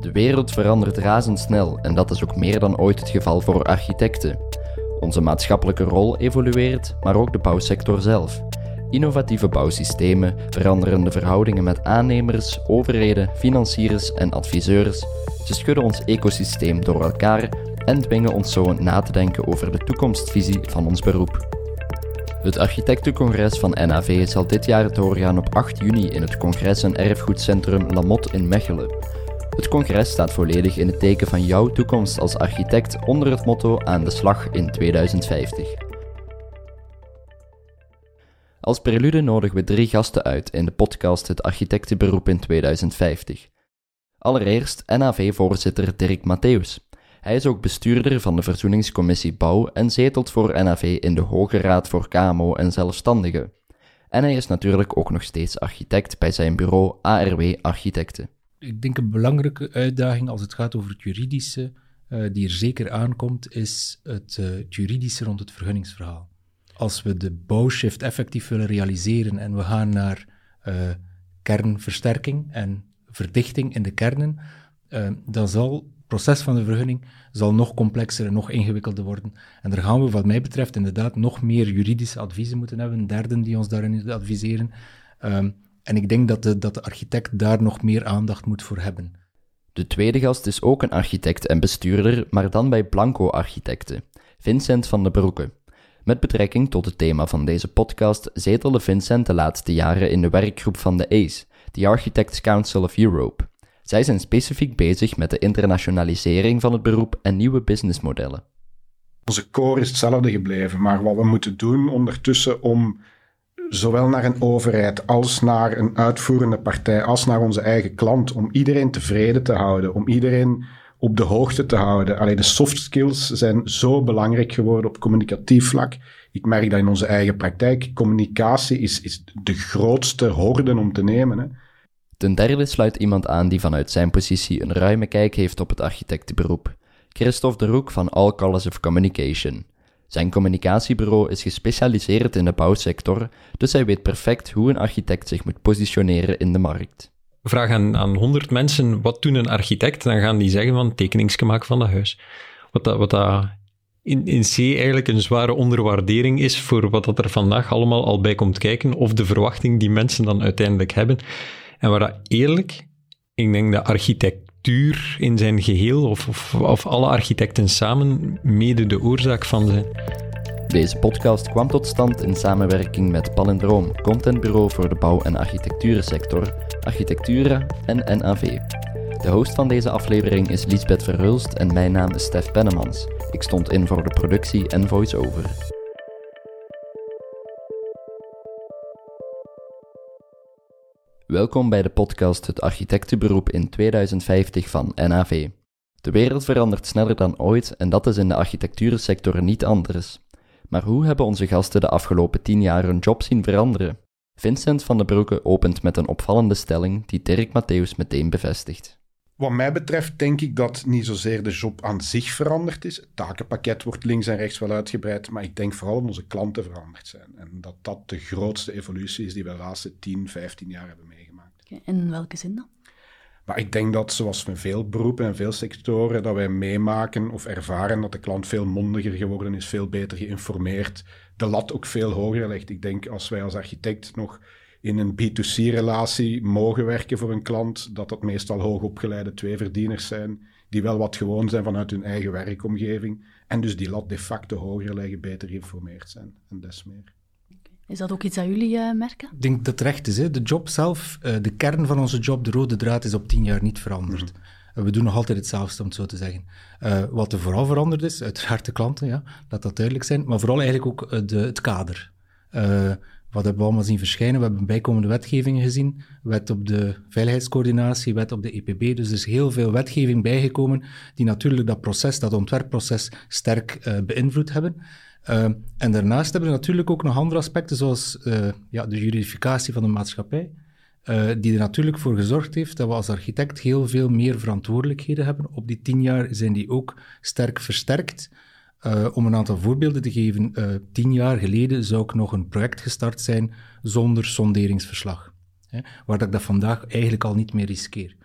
De wereld verandert razendsnel en dat is ook meer dan ooit het geval voor architecten. Onze maatschappelijke rol evolueert, maar ook de bouwsector zelf. Innovatieve bouwsystemen, veranderende verhoudingen met aannemers, overheden, financiers en adviseurs. Ze schudden ons ecosysteem door elkaar en dwingen ons zo na te denken over de toekomstvisie van ons beroep. Het architectencongres van NAV zal dit jaar doorgaan op 8 juni in het Congres- en Erfgoedcentrum Lamotte in Mechelen. Het congres staat volledig in het teken van jouw toekomst als architect onder het motto aan de slag in 2050. Als prelude nodigen we drie gasten uit in de podcast Het Architectenberoep in 2050. Allereerst NAV-voorzitter Dirk Matthews. Hij is ook bestuurder van de Verzoeningscommissie Bouw en zetelt voor NAV in de Hoge Raad voor KMO en Zelfstandigen. En hij is natuurlijk ook nog steeds architect bij zijn bureau ARW Architecten. Ik denk een belangrijke uitdaging als het gaat over het juridische, uh, die er zeker aankomt, is het, het juridische rond het vergunningsverhaal. Als we de bouwshift effectief willen realiseren en we gaan naar uh, kernversterking en verdichting in de kernen, dan zal proces van de vergunning zal nog complexer en nog ingewikkelder worden. En daar gaan we, wat mij betreft, inderdaad nog meer juridische adviezen moeten hebben, derden die ons daarin adviseren. Um, en ik denk dat de, dat de architect daar nog meer aandacht moet voor hebben. De tweede gast is ook een architect en bestuurder, maar dan bij Blanco Architecten, Vincent van den Broeke. Met betrekking tot het thema van deze podcast zetelde Vincent de laatste jaren in de werkgroep van de ACE, de Architects Council of Europe. Zij zijn specifiek bezig met de internationalisering van het beroep en nieuwe businessmodellen. Onze core is hetzelfde gebleven, maar wat we moeten doen ondertussen om zowel naar een overheid als naar een uitvoerende partij, als naar onze eigen klant, om iedereen tevreden te houden, om iedereen op de hoogte te houden. Alleen de soft skills zijn zo belangrijk geworden op communicatief vlak. Ik merk dat in onze eigen praktijk. Communicatie is, is de grootste horde om te nemen. Hè. Ten derde sluit iemand aan die vanuit zijn positie een ruime kijk heeft op het architectenberoep. Christophe de Roek van All Colors of Communication. Zijn communicatiebureau is gespecialiseerd in de bouwsector, dus hij weet perfect hoe een architect zich moet positioneren in de markt. Vraag aan, aan 100 mensen, wat doet een architect? Dan gaan die zeggen van tekeningsgemaak van dat huis. Wat dat, wat dat in, in C eigenlijk een zware onderwaardering is voor wat dat er vandaag allemaal al bij komt kijken, of de verwachting die mensen dan uiteindelijk hebben. En waar dat eerlijk, ik denk dat architect in zijn geheel, of, of, of alle architecten samen, mede de oorzaak van zijn. Deze podcast kwam tot stand in samenwerking met Palindroom, contentbureau voor de bouw- en architecturensector, Architectura en NAV. De host van deze aflevering is Lisbeth Verhulst en mijn naam is Stef Pennemans. Ik stond in voor de productie en voice-over. Welkom bij de podcast Het Architectenberoep in 2050 van NAV. De wereld verandert sneller dan ooit en dat is in de architecturensector niet anders. Maar hoe hebben onze gasten de afgelopen tien jaar hun job zien veranderen? Vincent van den Broeke opent met een opvallende stelling die Dirk Matthews meteen bevestigt. Wat mij betreft denk ik dat niet zozeer de job aan zich veranderd is. Het takenpakket wordt links en rechts wel uitgebreid, maar ik denk vooral dat onze klanten veranderd zijn. En dat dat de grootste evolutie is die we de laatste 10, 15 jaar hebben meegemaakt. In welke zin dan? Maar ik denk dat, zoals met veel beroepen en veel sectoren, dat wij meemaken of ervaren dat de klant veel mondiger geworden is, veel beter geïnformeerd, de lat ook veel hoger legt. Ik denk als wij als architect nog in een B2C-relatie mogen werken voor een klant, dat dat meestal hoogopgeleide tweeverdieners zijn, die wel wat gewoon zijn vanuit hun eigen werkomgeving, en dus die lat de facto hoger leggen, beter geïnformeerd zijn en des meer. Is dat ook iets dat jullie uh, merken? Ik denk dat het recht is. Hè. De job zelf, uh, de kern van onze job, de rode draad, is op tien jaar niet veranderd. Mm. we doen nog altijd hetzelfde, om het zo te zeggen. Uh, wat er vooral veranderd is, uiteraard de klanten, ja, laat dat duidelijk zijn, maar vooral eigenlijk ook de, het kader. Wat hebben we allemaal zien verschijnen? We hebben bijkomende wetgevingen gezien. Wet op de veiligheidscoördinatie, wet op de EPB. Dus er is heel veel wetgeving bijgekomen die natuurlijk dat proces, dat ontwerpproces, sterk uh, beïnvloed hebben. Uh, en daarnaast hebben we natuurlijk ook nog andere aspecten, zoals uh, ja, de juridificatie van de maatschappij, die er natuurlijk voor gezorgd heeft dat we als architect heel veel meer verantwoordelijkheden hebben. Op die tien jaar zijn die ook sterk versterkt. Uh, om een aantal voorbeelden te geven, tien jaar geleden zou ik nog een project gestart zijn zonder sonderingsverslag. Waar ik dat vandaag eigenlijk al niet meer riskeer.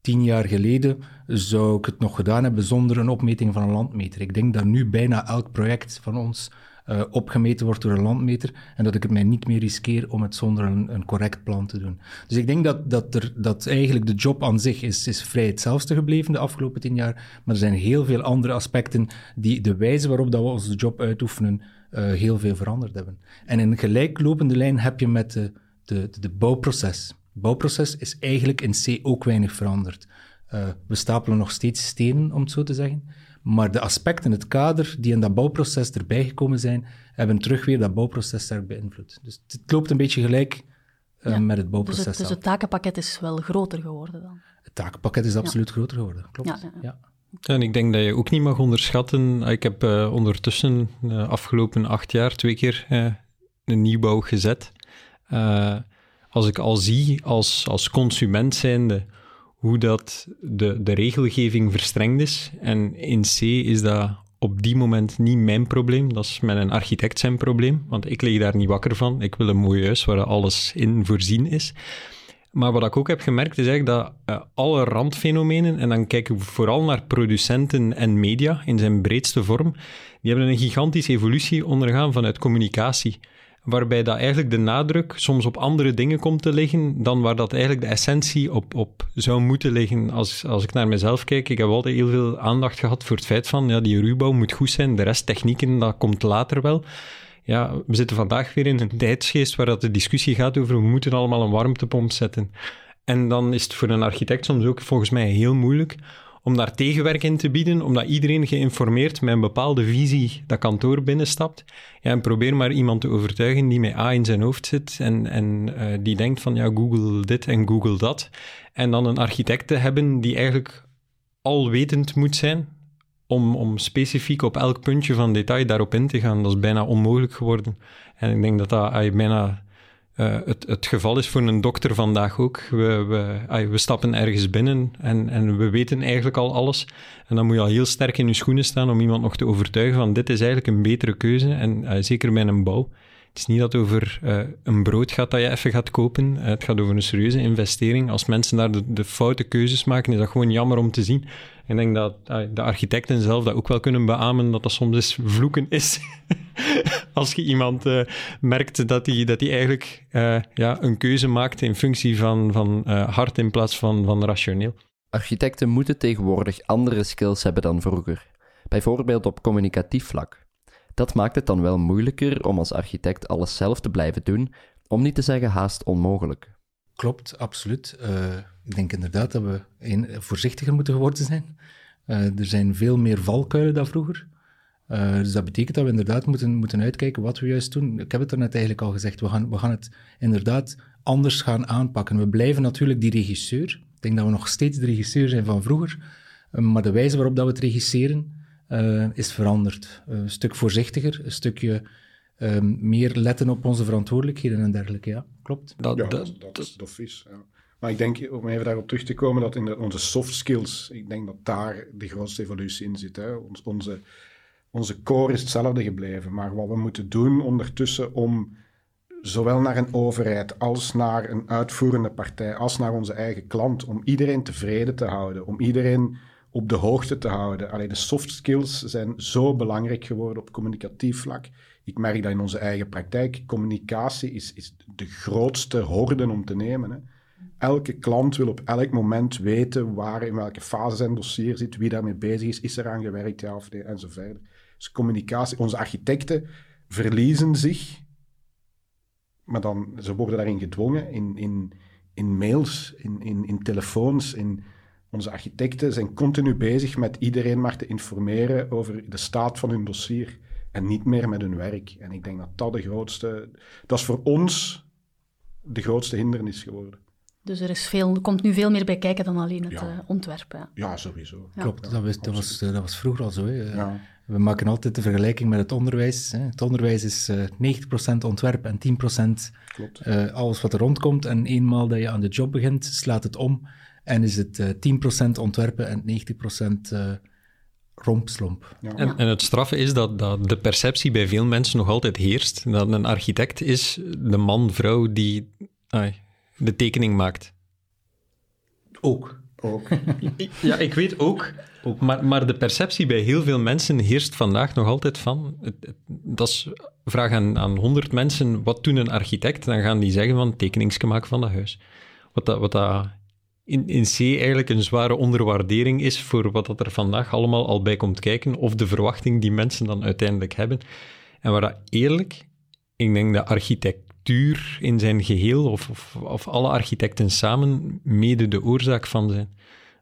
Tien jaar geleden zou ik het nog gedaan hebben zonder een opmeting van een landmeter. Ik denk dat nu bijna elk project van ons uh, opgemeten wordt door een landmeter en dat ik het mij niet meer riskeer om het zonder een, correct plan te doen. Dus ik denk dat, dat, er, dat eigenlijk de job aan zich is, is vrij hetzelfde gebleven de afgelopen tien jaar, maar er zijn heel veel andere aspecten die de wijze waarop dat we onze job uitoefenen uh, heel veel veranderd hebben. En in gelijklopende lijn heb je met de, de, de bouwproces. Het bouwproces is eigenlijk in C ook weinig veranderd. Uh, we stapelen nog steeds stenen, om het zo te zeggen. Maar de aspecten, het kader die in dat bouwproces erbij gekomen zijn, hebben terug weer dat bouwproces sterk beïnvloed. Dus het loopt een beetje gelijk uh, met het bouwproces. Dus het, dus het, takenpakket is wel groter geworden dan? Het takenpakket is absoluut ja. groter geworden, klopt. Ja, ja. En ik denk dat je ook niet mag onderschatten. Ik heb uh, ondertussen de uh, afgelopen acht jaar twee keer uh, een nieuwbouw gezet. Als ik al zie als, als consument zijnde hoe dat de, de regelgeving verstrengd is. En in C is dat op die moment niet mijn probleem. Dat is met een architect zijn probleem. Want ik lig daar niet wakker van. Ik wil een mooi huis waar alles in voorzien is. Maar wat ik ook heb gemerkt is eigenlijk dat uh, alle randfenomenen, en dan kijken we vooral naar producenten en media in zijn breedste vorm, die hebben een gigantische evolutie ondergaan vanuit communicatie waarbij dat eigenlijk de nadruk soms op andere dingen komt te liggen dan waar dat eigenlijk de essentie op, op zou moeten liggen. Als, als ik naar mezelf kijk, ik heb altijd heel veel aandacht gehad voor het feit van, ja, die ruwbouw moet goed zijn, de rest technieken, dat komt later wel. Ja, we zitten vandaag weer in een tijdsgeest waar dat de discussie gaat over we moeten allemaal een warmtepomp zetten. En dan is het voor een architect soms ook volgens mij heel moeilijk om daar tegenwerk in te bieden, omdat iedereen geïnformeerd met een bepaalde visie dat kantoor binnenstapt. Ja, en probeer maar iemand te overtuigen die met A in zijn hoofd zit en, en uh, die denkt van ja, Google dit en Google dat. En dan een architect te hebben die eigenlijk alwetend moet zijn, om, om specifiek op elk puntje van detail daarop in te gaan. Dat is bijna onmogelijk geworden. En ik denk dat dat bijna uh, het, het, geval is voor een dokter vandaag ook. We, we, we stappen ergens binnen en, en, we weten eigenlijk al alles. En dan moet je al heel sterk in je schoenen staan om iemand nog te overtuigen van dit is eigenlijk een betere keuze. En zeker bij een bouw. Het is niet dat over uh, een brood gaat dat je even gaat kopen. het gaat over een serieuze investering. Als mensen daar de, foute keuzes maken, is dat gewoon jammer om te zien. Ik denk dat de architecten zelf dat ook wel kunnen beamen, dat dat soms eens vloeken is. Als je iemand uh, merkt dat hij dat eigenlijk uh, ja, een keuze maakt in functie van, van hart in plaats van, van rationeel. Architecten moeten tegenwoordig andere skills hebben dan vroeger. Bijvoorbeeld op communicatief vlak. Dat maakt het dan wel moeilijker om als architect alles zelf te blijven doen, om niet te zeggen haast onmogelijk. Klopt, absoluut. Uh, ik denk inderdaad dat we voorzichtiger moeten geworden zijn. Uh, er zijn veel meer valkuilen dan vroeger. Uh, dus dat betekent dat we inderdaad moeten, moeten uitkijken wat we juist doen. Ik heb het er net eigenlijk al gezegd, we gaan, we gaan het inderdaad anders gaan aanpakken. We blijven natuurlijk die regisseur. Ik denk dat we nog steeds de regisseur zijn van vroeger. maar de wijze waarop dat we het regisseren is veranderd. een stuk voorzichtiger, een stukje um, meer letten op onze verantwoordelijkheden en dergelijke. Ja, klopt. Dat, ja, dat, dat, is dof is. Ja. Maar ik denk, om even daarop terug te komen, dat in de, onze soft skills, ik denk dat daar de grootste evolutie in zit. Hè. Ons, onze, onze core is hetzelfde gebleven. Maar wat we moeten doen ondertussen om zowel naar een overheid als naar een uitvoerende partij, als naar onze eigen klant, om iedereen tevreden te houden, om iedereen op de hoogte te houden. Alleen de soft skills zijn zo belangrijk geworden op communicatief vlak. Ik merk dat in onze eigen praktijk. Communicatie is, is de grootste horde om te nemen. Hè. Elke klant wil op elk moment weten waar, in welke fase zijn dossier zit, wie daarmee bezig is, is er aan gewerkt, ja of nee, en verder. Dus communicatie, onze architecten verliezen zich, maar dan, ze worden daarin gedwongen, in, in, in mails, in, in, in telefoons, in onze architecten zijn continu bezig met iedereen maar te informeren over de staat van hun dossier en niet meer met hun werk. En ik denk dat dat de grootste, dat is voor ons de grootste hindernis geworden. Dus er, is veel, er komt nu veel meer bij kijken dan alleen het ja. uh, ontwerpen. Ja, sowieso. Ja. Klopt, dat was, dat, was, uh, dat was vroeger al zo. Hè. We maken altijd de vergelijking met het onderwijs. Hè. Het onderwijs is uh, eh, 90% ontwerp en 10% alles wat er rondkomt. En eenmaal dat je aan de job begint, slaat het om en is het uh, 10% ontwerpen en 90% uh, rompslomp. Ja. En, en, het straffe is dat, dat de perceptie bij veel mensen nog altijd heerst. Dat een architect is de man, vrouw die ai, de tekening maakt. Ook. Ook. Ja, ik weet ook. Maar, maar de perceptie bij heel veel mensen heerst vandaag nog altijd van... Het, het- dat is, vraag aan, aan 100 mensen, wat doet een architect? Dan gaan die zeggen van tekeningske maken van dat huis. Wat dat, wat dat in, in C eigenlijk een zware onderwaardering is voor wat dat er vandaag allemaal al bij komt kijken, of de verwachting die mensen dan uiteindelijk hebben. En waar dat eerlijk, ik denk dat architectuur in zijn geheel, of, of, of alle architecten samen, mede de oorzaak van zijn.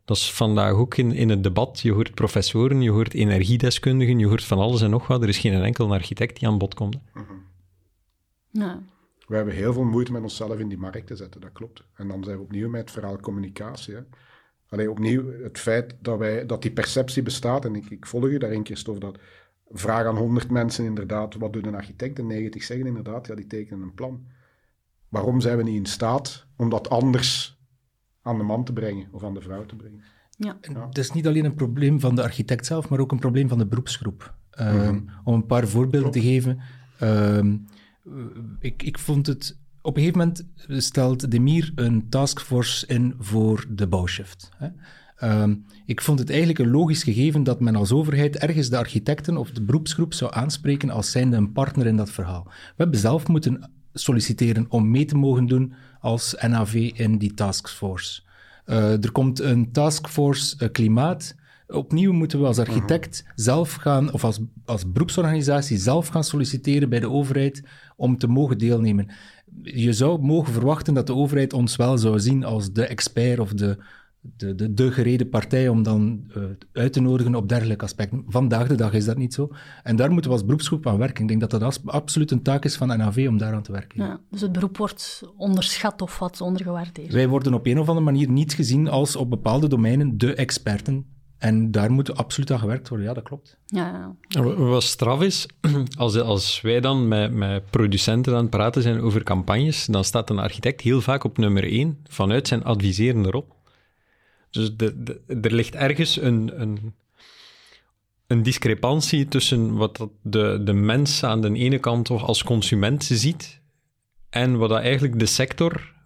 Dat is vandaag ook in, in het debat. Je hoort professoren, je hoort energiedeskundigen, je hoort van alles en nog wat. Er is geen enkel architect die aan bod komt. Ja. We hebben heel veel moeite met onszelf in die markt te zetten, dat klopt. En dan zijn we opnieuw met het verhaal communicatie. Hè. Alleen opnieuw het feit dat, wij, dat die perceptie bestaat, en ik, ik volg u daarin, Christophe, dat vraag aan 100 mensen inderdaad, wat doet een architect? En 90 zeggen inderdaad, ja, die tekenen een plan. Waarom zijn we niet in staat om dat anders aan de man te brengen of aan de vrouw te brengen? Ja. En Het is niet alleen een probleem van de architect zelf, maar ook een probleem van de beroepsgroep. Ehm, Mhm. Om een paar voorbeelden te geven. ehm, eh, ik, ik vond het... Op een gegeven moment stelt Demir een taskforce in voor de bouwshift. Hè. Ehm, ik vond het eigenlijk een logisch gegeven dat men als overheid ergens de architecten of de beroepsgroep zou aanspreken als zijnde een partner in dat verhaal. We hebben zelf moeten solliciteren om mee te mogen doen als NAV in die taskforce. Eh, er komt een taskforce eh, klimaat. Opnieuw moeten we als architect zelf gaan, of als, als beroepsorganisatie zelf gaan solliciteren bij de overheid om te mogen deelnemen. Je zou mogen verwachten dat de overheid ons wel zou zien als de expert of de, de, de, de gereden partij om dan eh, uit te nodigen op dergelijke aspecten. Vandaag de dag is dat niet zo. En daar moeten we als beroepsgroep aan werken. Ik denk dat dat absoluut een taak is van NAV om daaraan te werken. Ja. Dus het beroep wordt onderschat of wat ondergewaardeerd. Wij worden op een of andere manier niet gezien als op bepaalde domeinen de experten. En daar moet absoluut aan gewerkt worden. Ja, dat klopt. Ja, ja. Wa- Wat straf is, als, als wij dan met, met producenten aan het praten zijn over campagnes, dan staat een architect heel vaak op nummer één vanuit zijn adviserende rol. Dus de, de- er ligt ergens een, een, een discrepantie tussen wat dat de, de mens aan de ene kant toch als consument ziet en wat dat eigenlijk de sector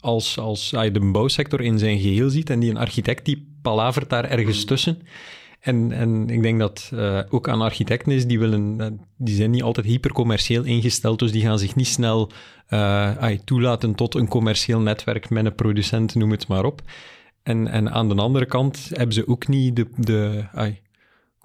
als, als ah, de bouwsector in zijn geheel ziet. En die een architect die palavert daar ergens tussen. En, en ik denk dat eh, ook aan architecten is, die, willen, eh, die zijn niet altijd hypercommercieel ingesteld, dus die gaan zich niet snel ai, toelaten tot een commercieel netwerk met een producent, noem het maar op. En, en aan de andere kant hebben ze ook niet de, de ai,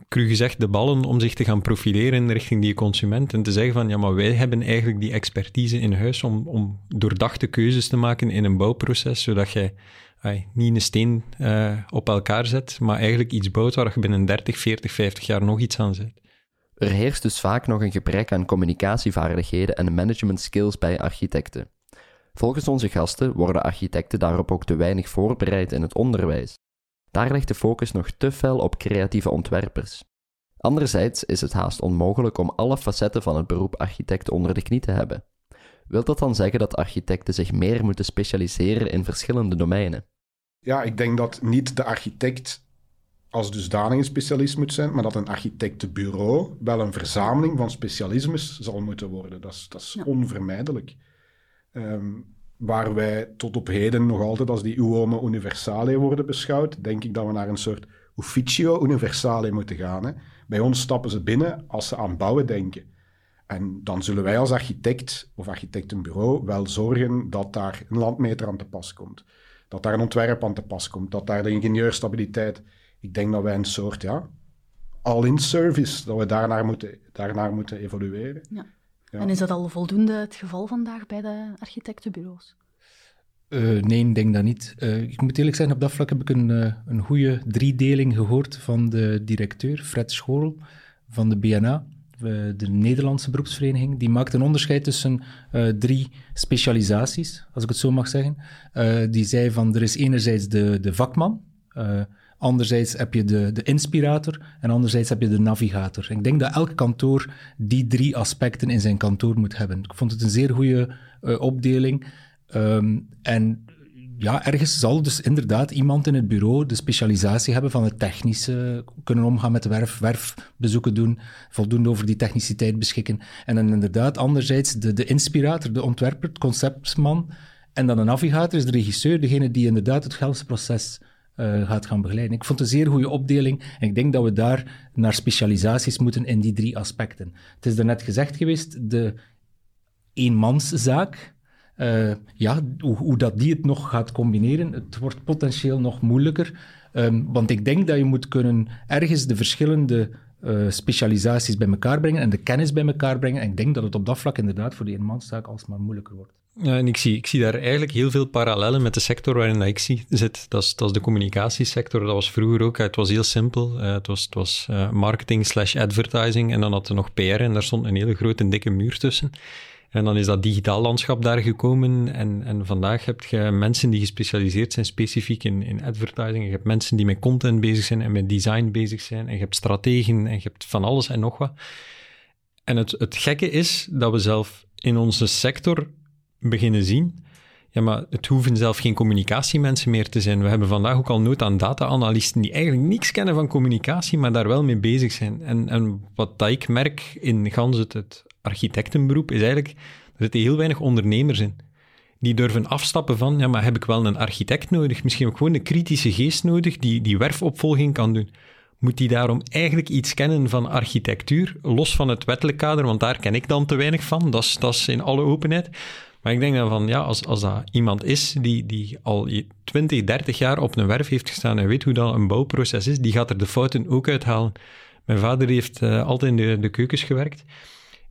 cru gezegd, de ballen om zich te gaan profileren richting die consument en te zeggen van, ja, maar wij hebben eigenlijk die expertise in huis om, om doordachte keuzes te maken in een bouwproces, zodat jij niet een steen eh, op elkaar zet, maar eigenlijk iets bouwt waar je binnen 30, 40, 50 jaar nog iets aan zet. Er heerst dus vaak nog een gebrek aan communicatievaardigheden en management skills bij architecten. Volgens onze gasten worden architecten daarop ook te weinig voorbereid in het onderwijs. Daar ligt de focus nog te fel op creatieve ontwerpers. Anderzijds is het haast onmogelijk om alle facetten van het beroep architect onder de knie te hebben. Wilt dat dan zeggen dat architecten zich meer moeten specialiseren in verschillende domeinen? Ja, ik denk dat niet de architect als dusdanig een specialist moet zijn, maar dat een architectenbureau wel een verzameling van specialismes zal moeten worden. Dat is, dat is Ja. onvermijdelijk. Ehm, waar wij tot op heden nog altijd als die uomo universale worden beschouwd, denk ik dat we naar een soort ufficio universale moeten gaan. Hè. Bij ons stappen ze binnen als ze aan bouwen denken. En dan zullen wij als architect of architectenbureau wel zorgen dat daar een landmeter aan te pas komt. Dat daar een ontwerp aan te pas komt. Dat daar de ingenieurstabiliteit... Ik denk dat wij een soort, ja, all-in service, dat we daarnaar moeten, daarnaar moeten evolueren. Ja. En is dat al voldoende het geval vandaag bij de architectenbureaus? Eh, nee, ik denk dat niet. Eh, ik moet eerlijk zijn, op dat vlak heb ik een, eh, een goede driedeling gehoord van de directeur, Fred Schorl, van de BNA, de Nederlandse beroepsvereniging. Die maakt een onderscheid tussen drie specialisaties, als ik het zo mag zeggen. Die zei van, er is enerzijds de, de vakman, anderzijds heb je de, de inspirator en anderzijds heb je de navigator. Ik denk dat elk kantoor die drie aspecten in zijn kantoor moet hebben. Ik vond het een zeer goede eh, opdeling. Ehm, en ja, ergens zal dus inderdaad iemand in het bureau de specialisatie hebben van het technische, kunnen omgaan met de werf, werfbezoeken doen, voldoende over die techniciteit beschikken. En dan inderdaad anderzijds de, de inspirator, de ontwerper, het conceptman En dan een navigator is de regisseur, degene die inderdaad het hele proces uh, gaat gaan begeleiden. Ik vond het een zeer goede opdeling en ik denk dat we daar naar specialisaties moeten in die drie aspecten. Het is net gezegd geweest, de eenmanszaak, uh, ja, hoe, dat die het nog gaat combineren, het wordt potentieel nog moeilijker. Um, want ik denk dat je moet kunnen ergens de verschillende uh, specialisaties bij elkaar brengen en de kennis bij elkaar brengen. En ik denk dat het op dat vlak inderdaad voor die eenmanszaak alsmaar moeilijker wordt. En ik zie, ik zie daar eigenlijk heel veel parallellen met de sector waarin ik zie, zit. Dat is, de communicatiesector. Dat was vroeger ook. Het was heel simpel. Het was, het was uh, marketing slash advertising. En dan had je nog PR en daar stond een hele grote dikke muur tussen. En dan is dat digitaal landschap daar gekomen. En, en vandaag heb je mensen die gespecialiseerd zijn specifiek in, in advertising. Je hebt mensen die met content bezig zijn en met design bezig zijn. En je hebt strategen en je hebt van alles en nog wat. En het, het gekke is dat we zelf in onze sector beginnen zien. Ja, maar het hoeven zelf geen communicatiemensen meer te zijn. We hebben vandaag ook al nood aan data-analysten die eigenlijk niks kennen van communicatie, maar daar wel mee bezig zijn. En, en wat dat ik merk in gans het, het architectenberoep is eigenlijk, er heel weinig ondernemers in. Die durven afstappen van, ja, maar heb ik wel een architect nodig? Misschien ook gewoon een kritische geest nodig die die werfopvolging kan doen. Moet die daarom eigenlijk iets kennen van architectuur, los van het wettelijk kader, want daar ken ik dan te weinig van, dat is in alle openheid. Maar ik denk dan van, ja, als, als dat iemand is die, die al 20, 30 jaar op een werf heeft gestaan en weet hoe dat een bouwproces is, die gaat er de fouten ook uithalen. Mijn vader heeft uh, altijd in de, de keukens gewerkt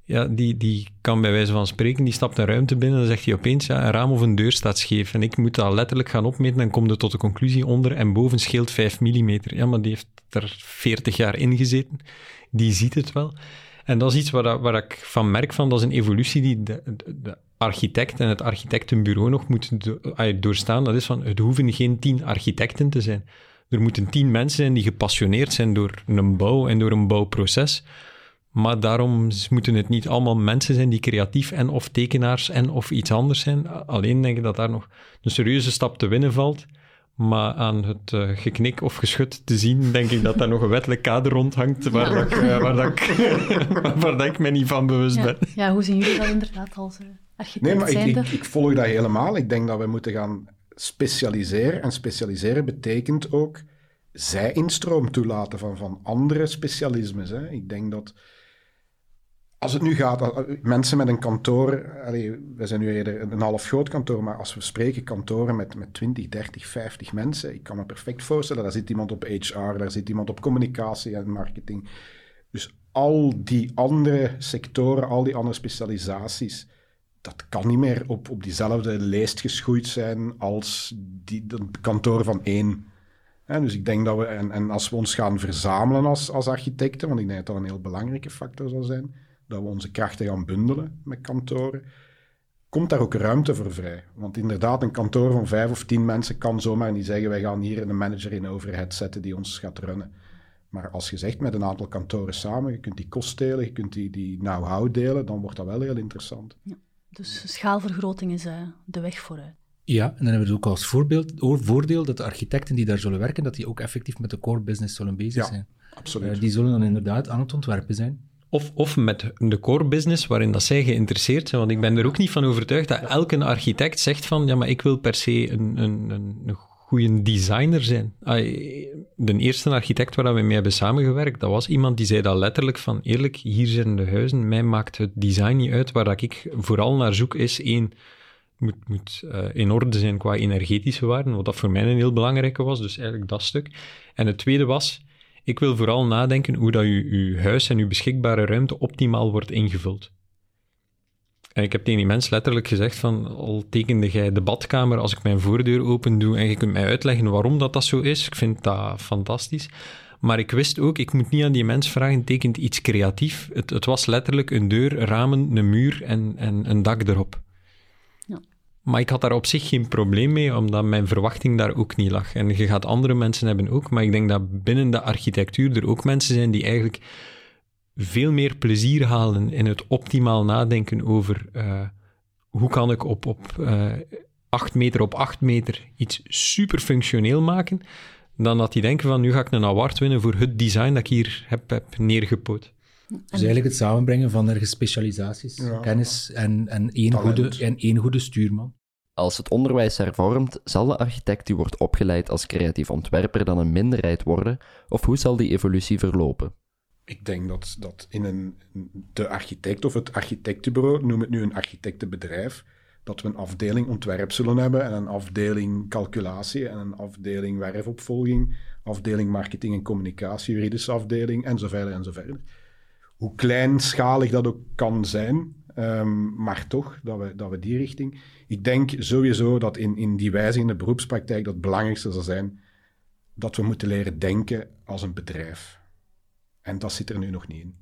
ja, die, die kan bij wijze van spreken, die stapt een ruimte binnen en dan zegt hij opeens, ja, een raam of een deur staat scheef. En ik moet dat letterlijk gaan opmeten en kom er tot de conclusie onder en boven scheelt 5 mm. Ja, maar die heeft er 40 jaar in gezeten. Die ziet het wel. En dat is iets waar, waar ik van merk van, dat is een evolutie die de, de architect en het architectenbureau nog moeten doorstaan. Dat is van, het hoeven geen tien architecten te zijn. Er moeten tien mensen zijn die gepassioneerd zijn door een bouw en door een bouwproces maar daarom moeten het niet allemaal mensen zijn die creatief en of tekenaars en of iets anders zijn. Alleen denk ik dat daar nog een serieuze stap te winnen valt. Maar aan het uh, geknik of geschut te zien, denk ik dat daar nog een wettelijk kader rondhangt waar, dat ik, uh, waar, dat ik, waar dat ik me niet van bewust ja. ben. Ja, hoe zien jullie dat inderdaad als uh, architect Nee, maar ik, ik, ik, volg dat helemaal. Ik denk dat we moeten gaan specialiseren. En specialiseren betekent ook zij-instroom toelaten van, van andere specialismes. Hè. Ik denk dat als het nu gaat, mensen met een kantoor, allee, we zijn nu eerder een half groot kantoor, maar als we spreken kantoren met, met 20, 30, 50 mensen, ik kan me perfect voorstellen, daar zit iemand op HR, daar zit iemand op communicatie en marketing. Dus al die andere sectoren, al die andere specialisaties, dat kan niet meer op, op diezelfde lijst geschoeid zijn als die, kantoor van één. dus ik denk dat we, en, en als we ons gaan verzamelen als, als architecten, want ik denk dat dat een heel belangrijke factor zal zijn, dat we onze krachten gaan bundelen met kantoren, komt daar ook ruimte voor vrij. Want inderdaad, een kantoor van vijf of tien mensen kan zomaar niet zeggen, wij gaan hier een manager in overhead zetten die ons gaat runnen. Maar als je zegt met een aantal kantoren samen, je kunt die kost delen, je kunt die, die know-how delen, dan wordt dat wel heel interessant. Ja, dus schaalvergroting is uh, de weg vooruit. Ja, en dan hebben we ook als voorbeeld, voordeel dat de architecten die daar zullen werken, dat die ook effectief met de core business zullen bezig ja, zijn. Absoluut. Uh, die zullen dan inderdaad aan het ontwerpen zijn. Of, of met de core business waarin dat zij geïnteresseerd zijn. Want ik ben er ook niet van overtuigd dat elke architect zegt van ja, maar ik wil per se een, een, een, een goede designer zijn. De eerste architect waar we mee hebben samengewerkt, dat was iemand die zei dat letterlijk van eerlijk, hier zijn de huizen, mij maakt het design niet uit. Waar ik vooral naar zoek is één, moet, moet uh, in orde zijn qua energetische waarden, wat dat voor mij een heel belangrijke was, dus eigenlijk dat stuk. En het tweede was, ik wil vooral nadenken hoe dat je, je huis en je beschikbare ruimte optimaal wordt ingevuld. En ik heb tegen die mens letterlijk gezegd van, al tekende jij de badkamer als ik mijn voordeur open doe en je kunt mij uitleggen waarom dat, dat zo is. Ik vind dat fantastisch. Maar ik wist ook, ik moet niet aan die mens vragen, tekent iets creatief. Het, het was letterlijk een deur, ramen, een muur en, en een dak erop. Maar ik had daar op zich geen probleem mee, omdat mijn verwachting daar ook niet lag. En je gaat andere mensen hebben ook, maar ik denk dat binnen de architectuur er ook mensen zijn die eigenlijk veel meer plezier halen in het optimaal nadenken over uh, hoe kan ik op, op uh, eh, 8 meter op 8 meter iets super functioneel maken, dan dat die denken van nu ga ik een award winnen voor het design dat ik hier heb, heb neergepoot. Dus eigenlijk het samenbrengen van ergens specialisaties, ja. kennis en, en, één goede, en één goede stuurman. Als het onderwijs hervormt, zal de architect die wordt opgeleid als creatief ontwerper dan een minderheid worden, of hoe zal die evolutie verlopen? Ik denk dat, dat in een, de architect of het architectenbureau, noem het nu een architectenbedrijf, dat we een afdeling ontwerp zullen hebben en een afdeling calculatie en een afdeling werfopvolging, afdeling marketing en communicatie, juridische afdeling en zo verder en zo verder. Hoe kleinschalig dat ook kan zijn, um, maar toch dat we, dat we die richting. Ik denk sowieso dat in, in die wijziging in de beroepspraktijk dat het belangrijkste zal zijn dat we moeten leren denken als een bedrijf. En dat zit er nu nog niet in.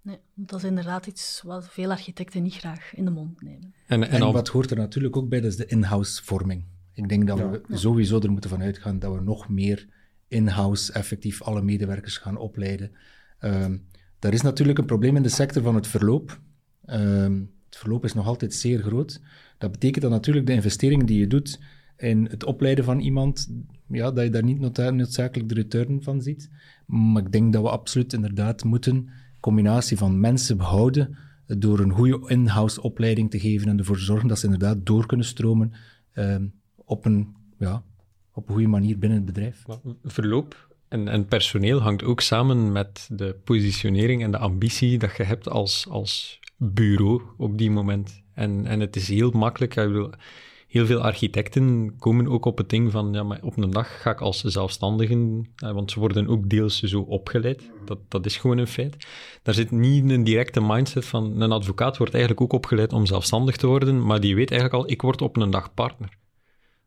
Nee, dat is inderdaad iets wat veel architecten niet graag in de mond nemen. En, en, wat hoort er natuurlijk ook bij, dat is de in-house vorming. Ik denk dat we sowieso er moeten van uitgaan dat we nog meer in-house effectief alle medewerkers gaan opleiden. Um, er is natuurlijk een probleem in de sector van het verloop. Um, het verloop is nog altijd zeer groot. Dat betekent dat natuurlijk de investeringen die je doet in het opleiden van iemand, ja, dat je daar niet noodzakelijk de return van ziet. Maar ik denk dat we absoluut inderdaad moeten combinatie van mensen behouden door een goede in-house opleiding te geven en ervoor zorgen dat ze inderdaad door kunnen stromen um, op, een, ja, op een goede manier binnen het bedrijf. Verloop en, en, personeel hangt ook samen met de positionering en de ambitie dat je hebt als, als bureau op die moment. En, en het is heel makkelijk. Ik bedoel, heel veel architecten komen ook op het ding van, ja, maar op een dag ga ik als zelfstandigen, want ze worden ook deels zo opgeleid. Dat, dat is gewoon een feit. Daar zit niet een directe mindset van, een advocaat wordt eigenlijk ook opgeleid om zelfstandig te worden, maar die weet eigenlijk al, ik word op een dag partner.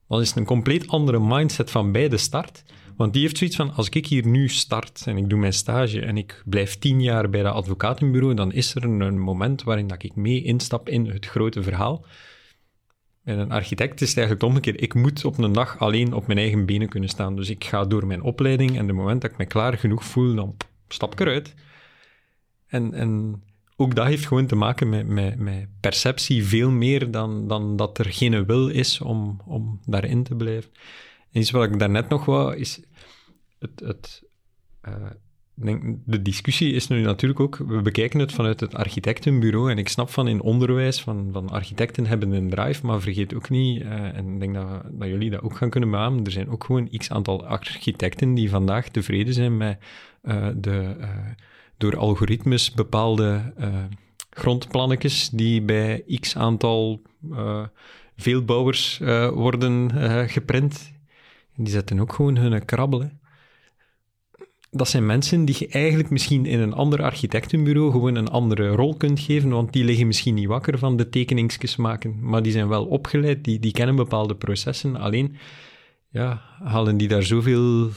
Dan is het een compleet andere mindset van bij de start. Want die heeft zoiets van, als ik hier nu start en ik doe mijn stage en ik blijf tien jaar bij dat advocatenbureau, dan is er een moment waarin dat ik mee instap in het grote verhaal. En een architect is het eigenlijk omgekeerd. Ik moet op een dag alleen op mijn eigen benen kunnen staan. Dus ik ga door mijn opleiding en de moment dat ik me klaar genoeg voel, dan stap ik eruit. En, en ook dat heeft gewoon te maken met, met, met perceptie veel meer dan, dan dat er geen wil is om, om daarin te blijven. En iets wat ik daarnet nog wou, is het, het uh, denk, de discussie is nu natuurlijk ook, we bekijken het vanuit het architectenbureau en ik snap van in onderwijs, van, van architecten hebben een drive, maar vergeet ook niet, uh, en ik denk dat, dat jullie dat ook gaan kunnen beamen, er zijn ook gewoon x aantal architecten die vandaag tevreden zijn met uh, de door algoritmes bepaalde grondplannetjes die bij x aantal veelbouwers worden geprint. Die zetten ook gewoon hun krabbelen dat zijn mensen die je eigenlijk misschien in een ander architectenbureau gewoon een andere rol kunt geven, want die liggen misschien niet wakker van de tekeningsjes maken, maar die zijn wel opgeleid, die, die kennen bepaalde processen. Alleen, ja, halen die daar zoveel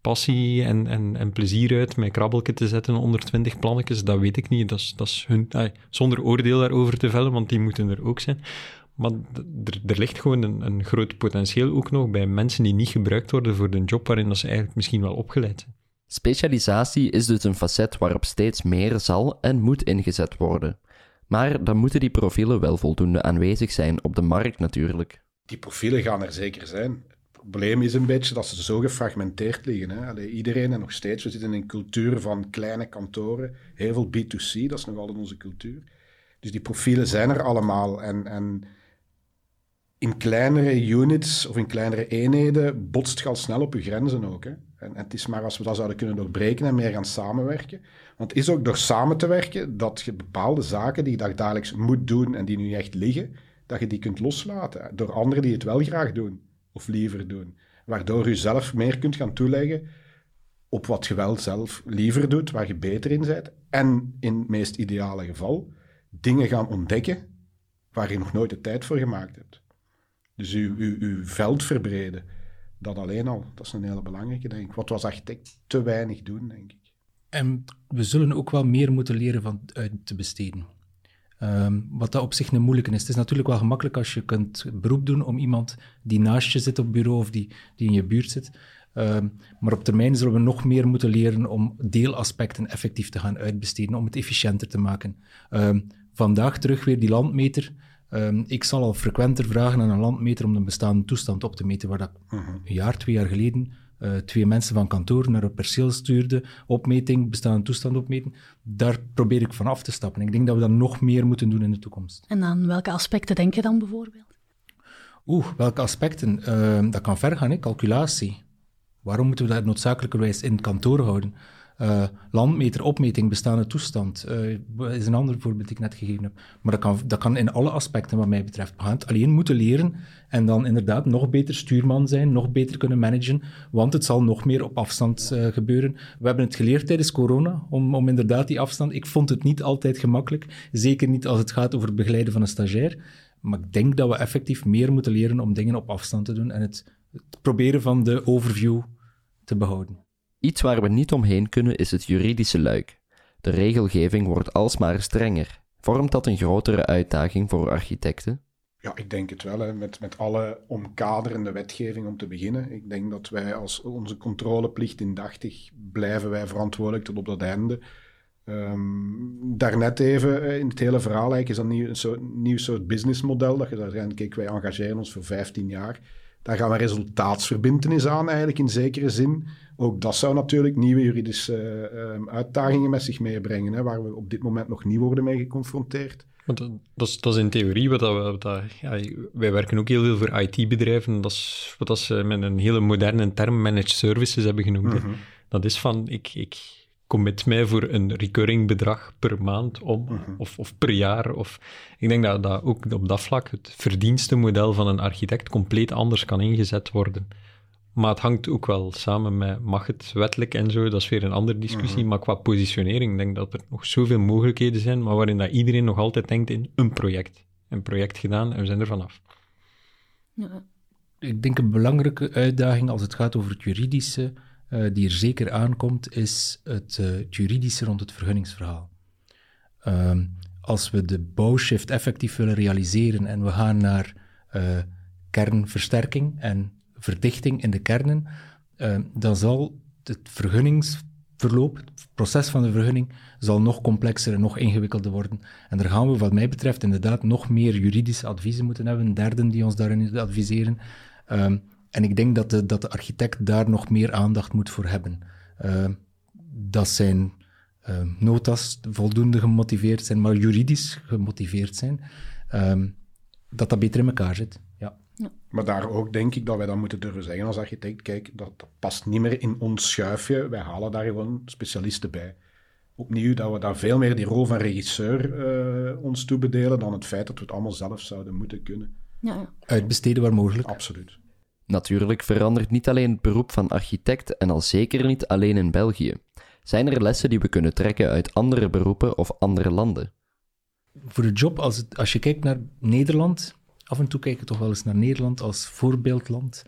passie en, en, en plezier uit met krabbelken te zetten onder twintig plannetjes, dat weet ik niet. Dat is, dat is hun, zonder oordeel daarover te vellen, want die moeten er ook zijn. Maar er, ligt gewoon een, een groot potentieel ook nog bij mensen die niet gebruikt worden voor de job waarin dat ze eigenlijk misschien wel opgeleid zijn. Specialisatie is dus een facet waarop steeds meer zal en moet ingezet worden. Maar dan moeten die profielen wel voldoende aanwezig zijn op de markt natuurlijk. Die profielen gaan er zeker zijn. Het probleem is een beetje dat ze zo gefragmenteerd liggen. Hè? Allee, iedereen en nog steeds, we zitten in een cultuur van kleine kantoren, heel veel B2C, dat is nog altijd onze cultuur. Dus die profielen zijn er allemaal en, en in kleinere units of in kleinere eenheden botst je al snel op je grenzen ook. Hè? En, het is maar als we dat zouden kunnen doorbreken en meer gaan samenwerken. Want het is ook door samen te werken dat je bepaalde zaken die je dagelijks moet doen en die nu echt liggen, dat je die kunt loslaten. Door anderen die het wel graag doen of liever doen. Waardoor je zelf meer kunt gaan toeleggen op wat je wel zelf liever doet, waar je beter in bent. En in het meest ideale geval dingen gaan ontdekken waar je nog nooit de tijd voor gemaakt hebt. Dus uw, uw, veld verbreden, dat alleen al, dat is een hele belangrijke, denk ik. Wat we als architect te weinig doen, denk ik. En we zullen ook wel meer moeten leren van uit te besteden. Um, wat dat op zich een moeilijke is. Het is natuurlijk wel gemakkelijk als je kunt beroep doen om iemand die naast je zit op bureau of die, die in je buurt zit. Um, maar op termijn zullen we nog meer moeten leren om deelaspecten effectief te gaan uitbesteden, om het efficiënter te maken. Um, vandaag terug weer die landmeter. Um, ik zal al frequenter vragen aan een landmeter om de bestaande toestand op te meten, waar dat uh -huh. een jaar, twee jaar geleden uh, twee mensen van kantoor naar een perceel stuurde, opmeting, bestaande toestand opmeten. Daar probeer ik van af te stappen. Ik denk dat we dat nog meer moeten doen in de toekomst. En aan welke aspecten denk je dan bijvoorbeeld? Oeh, welke aspecten? Uh, dat kan ver gaan, hè? calculatie. Waarom moeten we dat noodzakelijkerwijs in het kantoor houden? Uh, landmeter, opmeting, bestaande toestand uh, is een ander voorbeeld dat ik net gegeven heb. Maar dat kan, dat kan in alle aspecten wat mij betreft. We gaan het alleen moeten leren en dan inderdaad nog beter stuurman zijn, nog beter kunnen managen, want het zal nog meer op afstand uh, gebeuren. We hebben het geleerd tijdens corona, om, om inderdaad die afstand... Ik vond het niet altijd gemakkelijk, zeker niet als het gaat over het begeleiden van een stagiair. Maar ik denk dat we effectief meer moeten leren om dingen op afstand te doen en het, het proberen van de overview te behouden. Iets waar we niet omheen kunnen is het juridische luik. De regelgeving wordt alsmaar strenger. Vormt dat een grotere uitdaging voor architecten? Ja, ik denk het wel. Hè. Met, met alle omkaderende wetgeving om te beginnen. Ik denk dat wij als onze controleplicht indachtig blijven wij verantwoordelijk tot op dat einde. Um, daarnet even, eh, in het hele verhaal eigenlijk, is dat nieuw, een soort, nieuw soort businessmodel. Dat je daar kijk, wij engageren ons voor 15 jaar. Daar gaan we resultaatsverbindenis aan, eigenlijk in zekere zin. Ook dat zou natuurlijk nieuwe juridische uh, uitdagingen met zich meebrengen, hè, waar we op dit moment nog niet worden mee geconfronteerd. Want dat, is, dat is in theorie wat, dat, dat ja, wij werken ook heel veel voor IT-bedrijven. Dat is wat dat ze met een hele moderne term managed services hebben genoemd. Mm Dat is van, ik, ik commit mij voor een recurring bedrag per maand om, mhm. of, of per jaar. Of, ik denk dat, dat ook op dat vlak het verdienstenmodel van een architect compleet anders kan ingezet worden. Maar het hangt ook wel samen met, mag het wettelijk en zo, dat is weer een andere discussie. Mhm. Maar qua positionering denk ik dat er nog zoveel mogelijkheden zijn, maar waarin dat iedereen nog altijd denkt in een project. Een project gedaan en we zijn er vanaf. Ja. Ik denk een belangrijke uitdaging als het gaat over het juridische, uh, die er zeker aankomt, is het, het juridische rond het vergunningsverhaal. Uh, als we de bouwshift effectief willen realiseren en we gaan naar uh, kernversterking en verdichting in de kernen, dan zal het vergunningsverloop, het proces van de vergunning, zal nog complexer en nog ingewikkelder worden. En daar gaan we, wat mij betreft, inderdaad nog meer juridische adviezen moeten hebben, derden die ons daarin adviseren. Um, en ik denk dat de, dat de architect daar nog meer aandacht moet voor hebben. Uh, dat zijn uh, notas voldoende gemotiveerd zijn, maar juridisch gemotiveerd zijn. Uh, dat dat beter in elkaar zit. Ja. ja. Maar daar ook denk ik dat wij dan moeten durven zeggen als architect: kijk, dat, dat past niet meer in ons schuifje. Wij halen daar gewoon specialisten bij opnieuw dat we daar veel meer die rol van regisseur uh, ons toebedelen dan het feit dat we het allemaal zelf zouden moeten kunnen. Ja. Uitbesteden waar mogelijk. Absoluut. Natuurlijk verandert niet alleen het beroep van architect en al zeker niet alleen in België. Zijn er lessen die we kunnen trekken uit andere beroepen of andere landen? Voor de job, als, als je kijkt naar Nederland, af en toe kijk ik toch wel eens naar Nederland als voorbeeldland.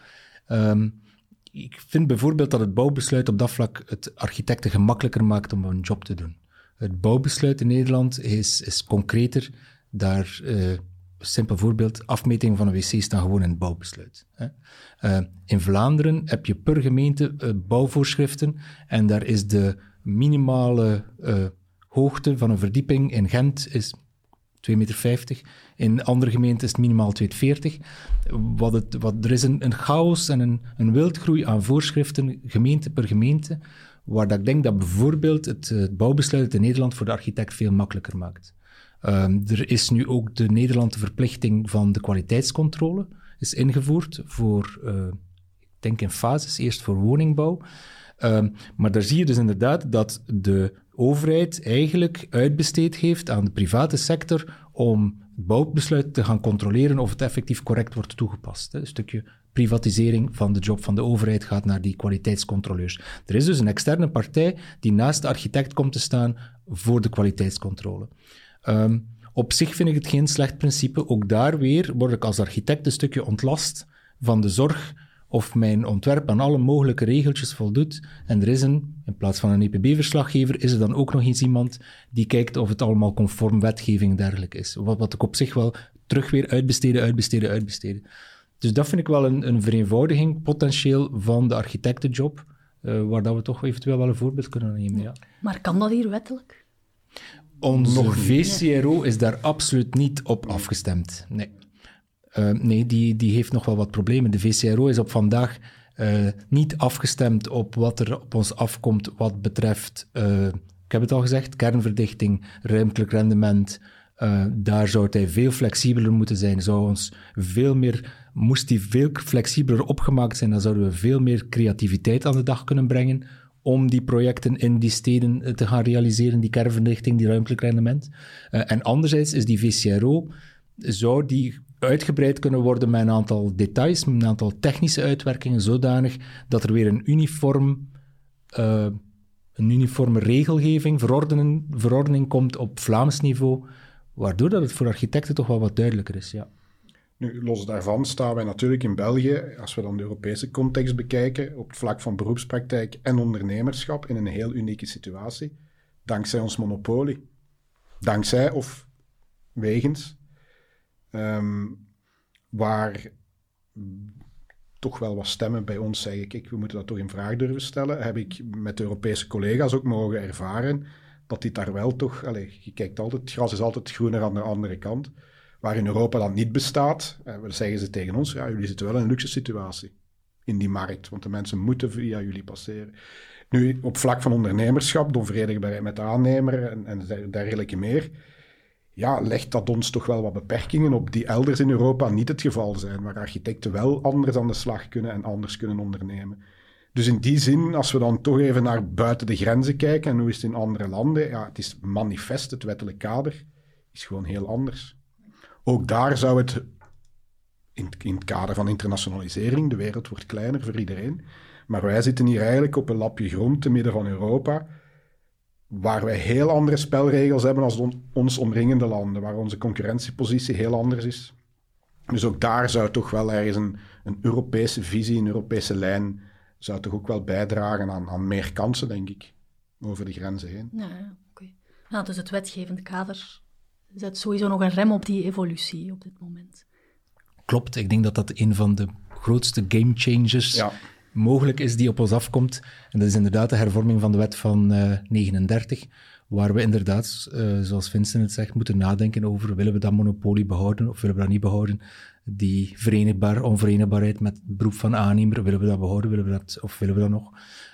Um, ik vind bijvoorbeeld dat het bouwbesluit op dat vlak het architecten gemakkelijker maakt om een job te doen. Het bouwbesluit in Nederland is, is concreter. Daar uh, simpel voorbeeld, afmeting van een wc staan gewoon in het bouwbesluit. Hè. Uh, in Vlaanderen heb je per gemeente uh, bouwvoorschriften en daar is de minimale uh, hoogte van een verdieping in Gent is 2,50 meter. In andere gemeenten is het minimaal 2,40 wat het, wat, Er is een, een chaos en een, een wildgroei aan voorschriften, gemeente per gemeente, waar dat ik denk dat bijvoorbeeld het, het bouwbesluit in Nederland voor de architect veel makkelijker maakt. Um, er is nu ook de Nederlandse verplichting van de kwaliteitscontrole is ingevoerd voor, uh, ik denk in fases, eerst voor woningbouw. Um, maar daar zie je dus inderdaad dat de overheid eigenlijk uitbesteed heeft aan de private sector om het bouwbesluit te gaan controleren of het effectief correct wordt toegepast. Een stukje privatisering van de job van de overheid gaat naar die kwaliteitscontroleurs. Er is dus een externe partij die naast de architect komt te staan voor de kwaliteitscontrole. Um, op zich vind ik het geen slecht principe. Ook daar weer word ik als architect een stukje ontlast van de zorg of mijn ontwerp aan alle mogelijke regeltjes voldoet. En er is een, in plaats van een EPB-verslaggever, is er dan ook nog eens iemand die kijkt of het allemaal conform wetgeving dergelijke is. Wat, wat ik op zich wel terug weer uitbesteden, uitbesteden, uitbesteden. Dus dat vind ik wel een, een vereenvoudiging, potentieel, van de architectenjob, uh, waar dat we toch eventueel wel een voorbeeld kunnen nemen. Ja. Maar kan dat hier wettelijk? Onze VCRO is daar absoluut niet op afgestemd. Nee. Uh, nee, die, die heeft nog wel wat problemen. De VCRO is op vandaag uh, niet afgestemd op wat er op ons afkomt wat betreft, uh, ik heb het al gezegd, kernverdichting, ruimtelijk rendement, daar zou hij veel flexibeler moeten zijn. Zou ons veel meer, moest hij veel flexibeler opgemaakt zijn, dan zouden we veel meer creativiteit aan de dag kunnen brengen om die projecten in die steden eh, te gaan realiseren, die kervenrichting, die ruimtelijk rendement. Uh, en anderzijds is die VCRO, zou die uitgebreid kunnen worden met een aantal details, met een aantal technische uitwerkingen, zodanig dat er weer een uniform, uh, een uniforme regelgeving, verordening, verordening komt op Vlaams niveau, waardoor dat het voor architecten toch wel wat duidelijker is. Ja. Nu, los daarvan staan wij natuurlijk in België, als we dan de Europese context bekijken, op het vlak van beroepspraktijk en ondernemerschap in een heel unieke situatie, dankzij ons monopolie. Dankzij of wegens, um, waar toch wel wat stemmen bij ons zeggen, kijk, we moeten dat toch in vraag durven stellen, heb ik met Europese collega's ook mogen ervaren dat dit daar wel toch, allez, je kijkt altijd, het gras is altijd groener aan de andere kant. Waar in Europa dat niet bestaat, eh, zeggen ze tegen ons, ja, jullie zitten wel in een luxe situatie in die markt, want de mensen moeten via jullie passeren. Nu, op vlak van ondernemerschap, de onverenigbaarheid met aannemer en, en dergelijke meer, ja, legt dat ons toch wel wat beperkingen op die elders in Europa niet het geval zijn, waar architecten wel anders aan de slag kunnen en anders kunnen ondernemen. Dus in die zin, als we dan toch even naar buiten de grenzen kijken en hoe is het in andere landen, ja, het is manifest, het wettelijk kader is gewoon heel anders. Ook daar zou het in, het kader van internationalisering, de wereld wordt kleiner voor iedereen, maar wij zitten hier eigenlijk op een lapje grond te midden van Europa, waar wij heel andere spelregels hebben als ons omringende landen, waar onze concurrentiepositie heel anders is. Dus ook daar zou toch wel ergens een, een Europese visie, een Europese lijn, zou toch ook wel bijdragen aan, aan meer kansen, denk ik, over de grenzen heen. Ja, oké. Nou, dus het wetgevende kader zet sowieso nog een rem op die evolutie op dit moment. Klopt, ik denk dat dat een van de grootste game changers ja. mogelijk is die op ons afkomt. En dat is inderdaad de hervorming van de wet van uh, eh, 39, waar we inderdaad, uh, zoals Vincent het zegt, moeten nadenken over willen we dat monopolie behouden of willen we dat niet behouden. Die verenigbaar, onverenigbaarheid met het beroep van aannemer, willen we dat behouden willen we dat, of willen we dat nog?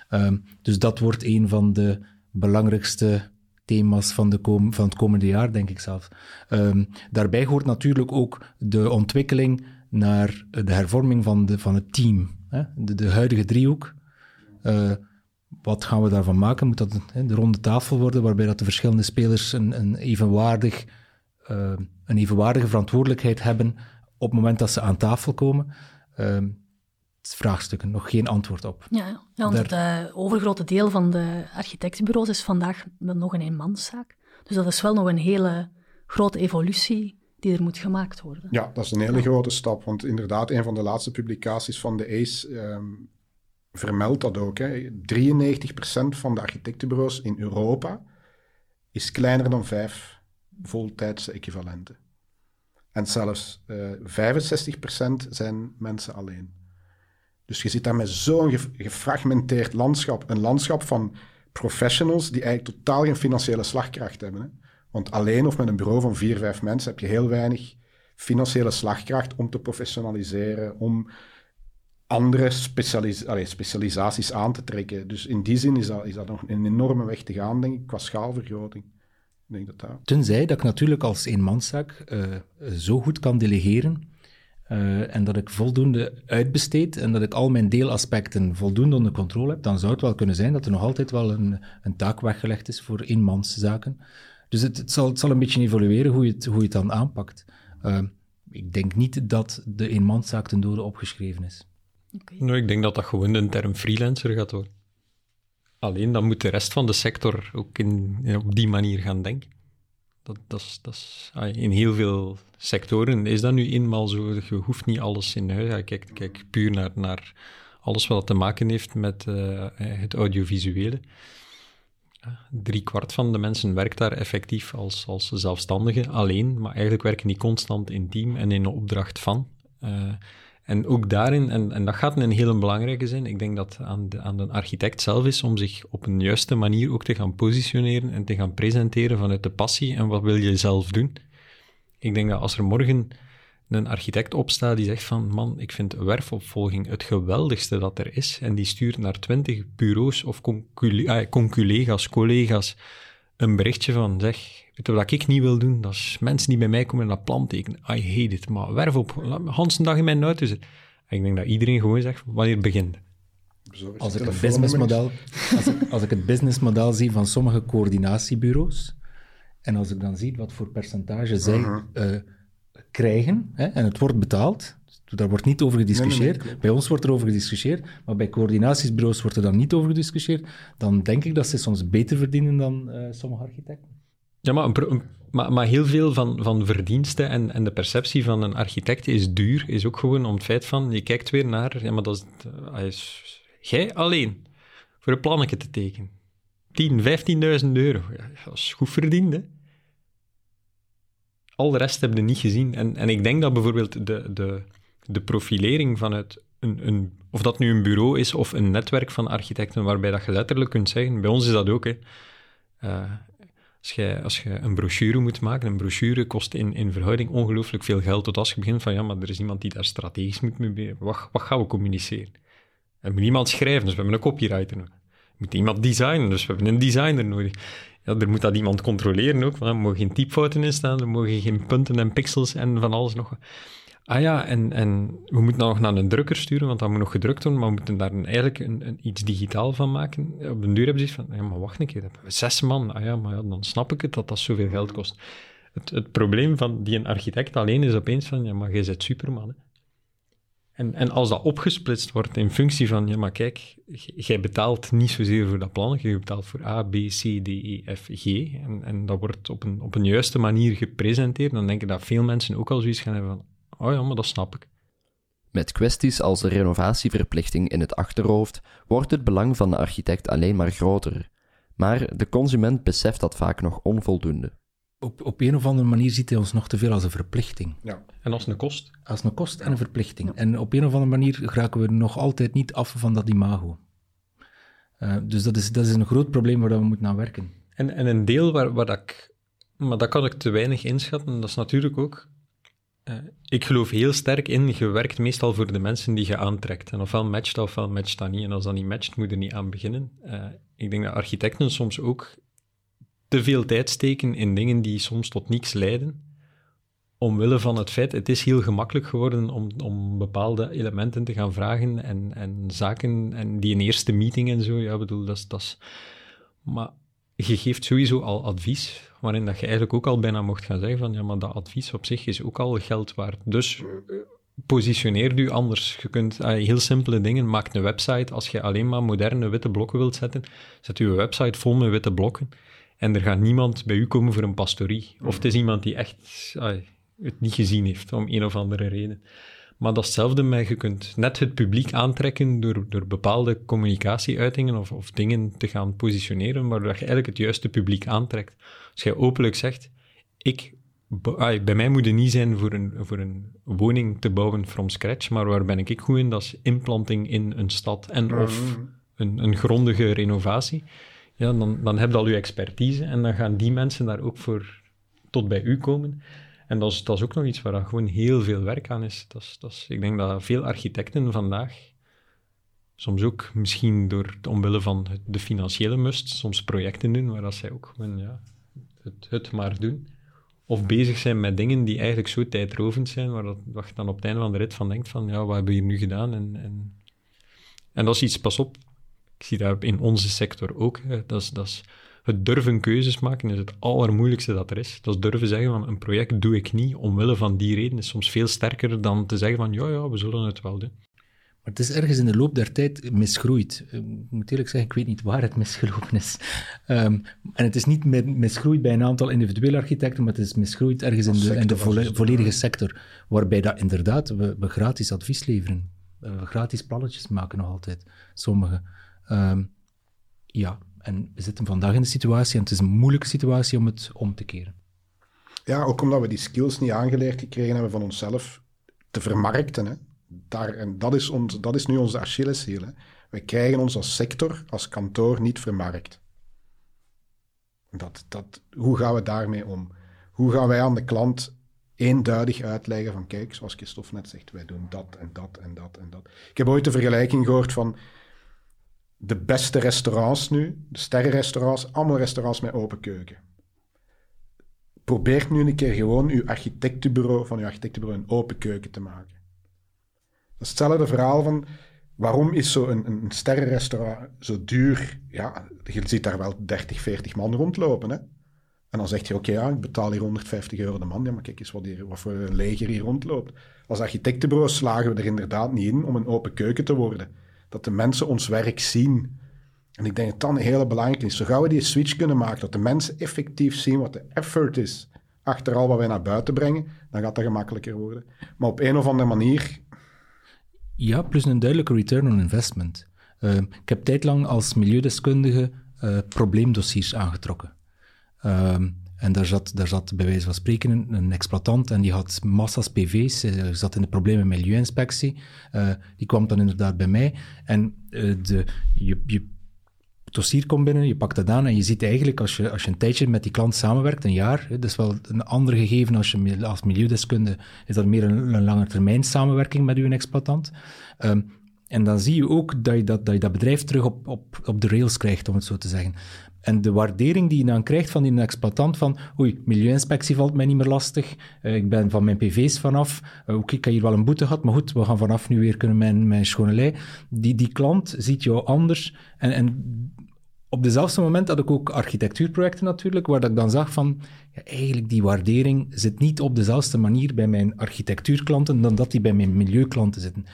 Um, dus dat wordt een van de belangrijkste thema's van, de kom van het komende jaar, denk ik zelf. Um, daarbij hoort natuurlijk ook de ontwikkeling naar de hervorming van, de, van het team. Hè? De, huidige driehoek. Uh, wat gaan we daarvan maken? Moet dat de ronde tafel worden, waarbij dat de verschillende spelers een, een, evenwaardig, uh, een evenwaardige verantwoordelijkheid hebben op het moment dat ze aan tafel komen? Uh, vraagstukken, nog geen antwoord op. Ja, ja want het uh, overgrote deel van de architectenbureaus is vandaag nog een eenmanszaak. Dus dat is wel nog een hele grote evolutie die er moet gemaakt worden. Ja, dat is een hele grote stap. Want inderdaad, een van de laatste publicaties van de ACE um, vermeldt dat ook. Hè. 93% van de architectenbureaus in Europa is kleiner dan vijf voltijdse equivalenten. En zelfs uh, eh, 65% zijn mensen alleen. Dus je zit daar met zo'n gefragmenteerd landschap. Een landschap van professionals die eigenlijk totaal geen financiële slagkracht hebben. Hè? Want alleen of met een bureau van vier, vijf mensen heb je heel weinig financiële slagkracht om te professionaliseren, om andere specialis specialisaties aan te trekken. Dus in die zin is dat, is dat nog een enorme weg te gaan, denk ik, qua schaalvergroting. Denk dat dat... Tenzij dat ik natuurlijk als eenmanszaak uh, zo goed kan delegeren uh, en dat ik voldoende uitbesteed en dat ik al mijn deelaspecten voldoende onder controle heb, dan zou het wel kunnen zijn dat er nog altijd wel een, een taak weggelegd is voor eenmanszaken. Dus het, het, zal, het zal een beetje evolueren hoe je het, hoe je het dan aanpakt. Uh, ik denk niet dat de eenmanszaak ten dode opgeschreven is. Okay. Nou, ik denk dat dat gewoon de term freelancer gaat worden. Alleen dan moet de rest van de sector ook in, op die manier gaan denken. Dat, in heel veel sectoren is dat nu eenmaal zo. Je hoeft niet alles in huis. Kijk, kijk puur naar, naar alles wat te maken heeft met uh, het audiovisuele. Drie kwart van de mensen werkt daar effectief als, als zelfstandige alleen, maar eigenlijk werken die constant in team en in opdracht van. Uh, en ook daarin, en, en dat gaat een hele belangrijke zijn, ik denk dat aan de, aan de architect zelf is om zich op een juiste manier ook te gaan positioneren en te gaan presenteren vanuit de passie en wat wil je zelf doen. Ik denk dat als er morgen een architect opstaat die zegt van, man, ik vind werfopvolging het geweldigste dat er is, en die stuurt naar twintig bureaus of conculega's, collega's, een berichtje van, zeg, weet je wat ik niet wil doen? Dat is mensen die bij mij komen en dat plan tekenen. I hate it, maar werf op, laat dag in mijn auto zitten. En ik denk dat iedereen gewoon zegt, wanneer begint als ik, het businessmodel, als, ik, als ik het businessmodel zie van sommige coördinatiebureaus, en als ik dan zie wat voor percentage zij uh krijgen, hè, en het wordt betaald, daar wordt niet over gediscussieerd. bij ons wordt er over gediscussieerd, maar bij coördinatiesbureaus wordt er dan niet over gediscussieerd. Dan denk ik dat ze soms beter verdienen dan uh, sommige architecten. Ja, maar, maar, maar, heel veel van, van verdiensten en, en de perceptie van een architect is duur, is ook gewoon om het feit van, je kijkt weer naar, ja, maar dat is, hij is jij alleen, voor een plannetje te tekenen. 10, 15.000 euro, ja, dat is goed verdiend, hè? Al de rest hebben we niet gezien. En, en ik denk dat bijvoorbeeld de, de, de profilering vanuit een, een, of dat nu een bureau is of een netwerk van architecten, waarbij dat je letterlijk kunt zeggen, bij ons is dat ook, hè. Uh, als je, als je een brochure moet maken, een brochure kost in, in verhouding ongelooflijk veel geld, tot als je begint van, ja, maar er is iemand die daar strategisch moet mee wat, wat gaan we communiceren? Er moet iemand schrijven, dus we hebben een copywriter nodig. Er moet iemand designen, dus we hebben een designer nodig. Ja, er moet dat iemand controleren ook, want er mogen geen typfouten in staan, er mogen geen punten en pixels en van alles nog. Ah ja, en, en we moeten nog naar een drukker sturen, want dat moet nog gedrukt worden, maar we moeten daar een, eigenlijk een, een, iets digitaal van maken. Op een duur hebben ze van, ja, maar wacht een keer, hebben we zes man. Ah ja, maar ja, dan snap ik het dat dat zoveel geld kost. Het, het probleem van die een architect alleen is opeens van, ja, maar jij bent superman. Hè. En, en als dat opgesplitst wordt in functie van, ja, maar kijk, jij betaalt niet zozeer voor dat plan, je betaalt voor A, B, C, D, E, F, G. En, en dat wordt op een, op een juiste manier gepresenteerd, dan denk ik dat veel mensen ook al zoiets gaan hebben van, oh ja, maar dat snap ik. Met kwesties als de renovatieverplichting in het achterhoofd wordt het belang van de architect alleen maar groter. Maar de consument beseft dat vaak nog onvoldoende op, op een of andere manier ziet hij ons nog te veel als een verplichting. Ja. En als een kost? Als een kost en een verplichting. En op een of andere manier geraken we nog altijd niet af van dat imago. Uh, dus dat is, dat is een groot probleem waar we moeten aan werken. En, en een deel waar, waar dat ik... Maar dat kan ik te weinig inschatten, dat is natuurlijk ook... Uh, ik geloof heel sterk in, je werkt meestal voor de mensen die je aantrekt. En ofwel matcht, ofwel matcht dat niet. En als dat niet matcht, moet je er niet aan beginnen. Uh, ik denk dat architecten soms ook te veel tijd steken in dingen die soms tot niets leiden. Omwille van het feit, het is heel gemakkelijk geworden om, om bepaalde elementen te gaan vragen en, en zaken, en die een eerste meeting en zo, ja, bedoel, dat is... Maar je geeft sowieso al advies, waarin dat je eigenlijk ook al bijna mocht gaan zeggen van, ja, maar dat advies op zich is ook al geld waard. Dus positioneer u anders. Je kunt uh, heel simpele dingen, maak een website. Als je alleen maar moderne witte blokken wilt zetten, zet uw website vol met witte blokken. En er gaat niemand bij u komen voor een pastorie. Of het is iemand die echt het niet gezien heeft, om een of andere reden. Maar dat is hetzelfde met, je kunt net het publiek aantrekken door, door bepaalde communicatieuitingen of, of dingen te gaan positioneren, waardoor je eigenlijk het juiste publiek aantrekt. Als jij openlijk zegt, ik, bij mij moet het niet zijn voor een, voor een woning te bouwen from scratch, maar waar ben ik goed in? Dat is implanting in een stad en of een, een grondige renovatie ja, dan, dan heb je al je expertise en dan gaan die mensen daar ook voor tot bij u komen. En dat is, dat is ook nog iets waar gewoon heel veel werk aan is. Dat is, dat is. Ik denk dat veel architecten vandaag, soms ook misschien door omwille van de financiële must, soms projecten doen waar dat zij ook gewoon, ja, het, het maar doen. Of bezig zijn met dingen die eigenlijk zo tijdrovend zijn, waar, dat, waar je dan op het einde van de rit van denkt van, ja, wat hebben we hier nu gedaan? En, en, en dat is iets, pas op, ik zie dat in onze sector ook. Dat is, dat is, het durven keuzes maken is het allermoeilijkste dat er is. Dat is durven zeggen van een project doe ik niet omwille van die reden is soms veel sterker dan te zeggen van ja, ja, we zullen het wel doen. Maar het is ergens in de loop der tijd misgroeid. Ik moet eerlijk zeggen, ik weet niet waar het misgelopen is. Um, en het is niet misgroeid bij een aantal individuele architecten, maar het is misgroeid ergens in de, in de volledige sector. Waarbij dat inderdaad, we, we gratis advies leveren. We gratis plannetjes maken nog altijd, sommigen. Um, ja, en we zitten vandaag in de situatie en het is een moeilijke situatie om het om te keren. Ja, ook omdat we die skills niet aangeleerd gekregen hebben van onszelf te vermarkten. Hè. Daar, en dat is, ons, dat is nu onze Achilleshiel. We krijgen ons als sector, als kantoor niet vermarkt. Dat, dat, hoe gaan we daarmee om? Hoe gaan wij aan de klant eenduidig uitleggen van kijk, zoals Christophe net zegt, wij doen dat en dat en dat en dat. Ik heb ooit de vergelijking gehoord van de beste restaurants nu, de sterrenrestaurants, allemaal restaurants met open keuken. Probeer nu een keer gewoon uw architectenbureau van uw architectenbureau een open keuken te maken. Dat is hetzelfde verhaal van waarom is zo'n een, een sterrenrestaurant zo duur? Ja, je ziet daar wel 30, 40 man rondlopen. Hè? En dan zegt je, oké, ja, ik betaal hier 150 euro de man. Ja, maar kijk eens wat, hier, wat voor een leger hier rondloopt. Als architectenbureau slagen we er inderdaad niet in om een open keuken te worden. Dat de mensen ons werk zien. En ik denk dat dat een hele belangrijke is. Zo gauw we die switch kunnen maken, dat de mensen effectief zien wat de effort is achter al wat wij naar buiten brengen, dan gaat dat gemakkelijker worden. Maar op een of andere manier... Ja, plus een duidelijke return on investment. Uh, ik heb tijdlang als milieudeskundige uh, probleemdossiers aangetrokken. Uh, en daar zat, daar zat bij wijze van spreken een, exploitant en die had massa's PV's, uh, zat in de problemen met milieuinspectie. die kwam dan inderdaad bij mij en de, je, je dossier komt binnen, je pakt dat aan en je ziet eigenlijk als je, als je een tijdje met die klant samenwerkt, een jaar, dat is wel een ander gegeven als je als milieudeskunde, is dat meer een, een lange termijn samenwerking met uw exploitant. Um, en dan zie je ook dat je dat, dat, dat bedrijf terug op, op, op de rails krijgt, om het zo te zeggen. En de waardering die je dan krijgt van die exploitant van oei, milieuinspectie valt mij niet meer lastig, uh, ik ben van mijn pv's vanaf, uh, oké, ik heb hier wel een boete gehad, maar goed, we gaan vanaf nu weer kunnen mijn, mijn schone. Die, die klant ziet jou anders en, en op dezelfde moment had ik ook architectuurprojecten natuurlijk, waar ik dan zag van, ja, eigenlijk die waardering zit niet op dezelfde manier bij mijn architectuurklanten dan dat die bij mijn milieuklanten zitten.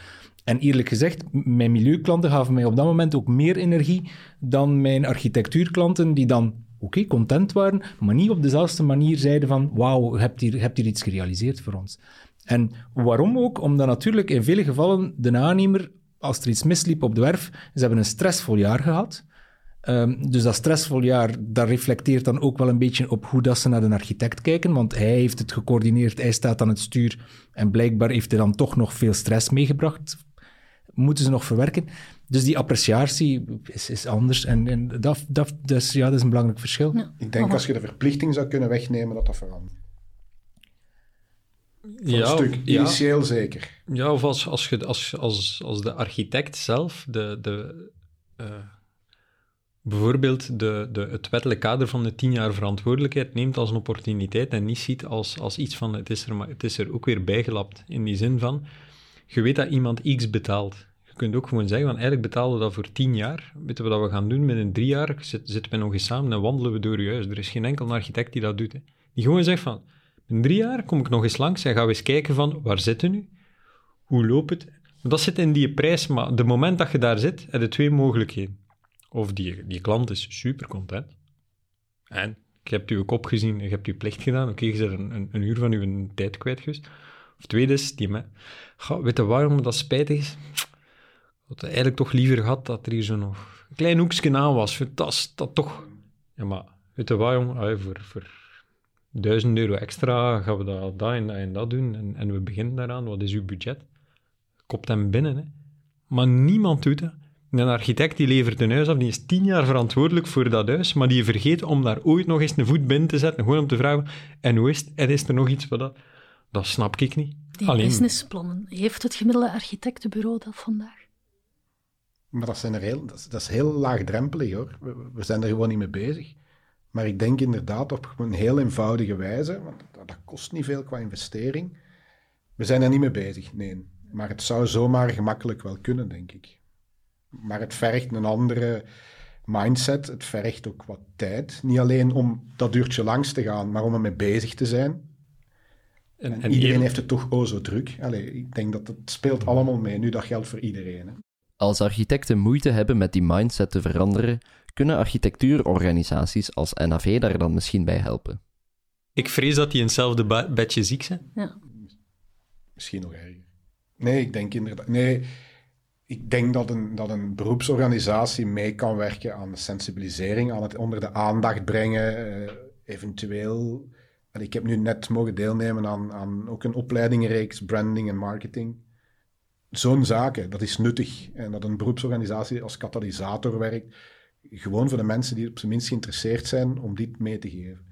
En eerlijk gezegd, mijn milieuklanten gaven mij op dat moment ook meer energie dan mijn architectuurklanten, die dan oké, content waren, maar niet op dezelfde manier zeiden van wauw, hebt hier, hebt hier iets gerealiseerd voor ons. En waarom ook? Omdat natuurlijk in vele gevallen de aannemer, als er iets misliep op de werf, ze hebben een stressvol jaar gehad. Um, dus dat stressvol jaar, dat reflecteert dan ook wel een beetje op hoe dat ze naar de architect kijken, want hij heeft het gecoördineerd, hij staat aan het stuur en blijkbaar heeft hij dan toch nog veel stress meegebracht. Moeten ze nog verwerken. Dus die appreciatie is, is anders en, en dat, dat, dus, ja, dat is een belangrijk verschil. Ja. Ik denk als je de verplichting zou kunnen wegnemen, dat dat verandert. Voor ja, een stuk, initieel ja, zeker. Ja, of als, als, je, als, als, als de architect zelf de, de uh, bijvoorbeeld de, de, het wettelijk kader van de tien jaar verantwoordelijkheid neemt als een opportuniteit en niet ziet als, als iets van het is, er, maar het is er ook weer bijgelapt. In die zin van, je weet dat iemand x betaalt. Je kunt ook gewoon zeggen, van eigenlijk betalen we dat voor tien jaar. Weten we dat we gaan doen een drie jaar? Zitten we nog eens samen en wandelen we door je huis. Er is geen enkel architect die dat doet. Hè. Die gewoon zegt van, in drie jaar kom ik nog eens langs en gaan we eens kijken van, waar zitten nu? Hoe loopt het? Dat zit in die prijs, maar de moment dat je daar zit, heb je twee mogelijkheden of die, die klant is super content. En je hebt uw kop gezien, je hebt uw plicht gedaan. Oké, je bent een, een, een, uur van uw tijd kwijt geweest. Of tweede is, die me... Ga, weet je waarom dat spijtig is? Dat eigenlijk toch liever gehad dat er hier zo nog een klein hoekje aan was. Dat, dat toch... Ja, maar weet je waarom? voor, voor duizend euro extra gaan we dat, dat en dat en dat doen. En, en we beginnen daaraan. Wat is uw budget? Kopt hem binnen, hè. Maar niemand doet dat. Een architect die levert een huis af, die is tien jaar verantwoordelijk voor dat huis, maar die vergeet om daar ooit nog eens een voet binnen te zetten, gewoon om te vragen, en hoe is het? Is er nog iets wat dat... Dat snap ik niet. Die Alleen... businessplannen, heeft het gemiddelde architectenbureau dat vandaag? Maar dat, zijn er heel, dat, is, dat is heel laagdrempelig hoor. We, we, zijn er gewoon niet mee bezig. Maar ik denk inderdaad op een heel eenvoudige wijze, want dat, dat kost niet veel qua investering. We zijn er niet mee bezig, nee. Maar het zou zomaar gemakkelijk wel kunnen, denk ik. Maar het vergt een andere mindset. Het vergt ook wat tijd. Niet alleen om dat uurtje langs te gaan, maar om ermee bezig te zijn. En, en, iedereen heeft het toch oh zo druk. Allee, ik denk dat het speelt allemaal mee. Nu, dat geldt voor iedereen. Hè. Als architecten moeite hebben met die mindset te veranderen, kunnen architectuurorganisaties als NAV daar dan misschien bij helpen. Ik vrees dat die in hetzelfde bedje ziek zijn. Ja. Misschien nog erger. Nee, ik denk inderdaad... Nee, ik denk dat een, dat een beroepsorganisatie mee kan werken aan de sensibilisering, aan het onder de aandacht brengen, uh, eventueel. Ik heb nu net mogen deelnemen aan, aan ook een opleidingenreeks branding en marketing. Zo'n zaken, dat is nuttig. En dat een beroepsorganisatie als katalysator werkt, gewoon voor de mensen die op zijn minst geïnteresseerd zijn, om dit mee te geven.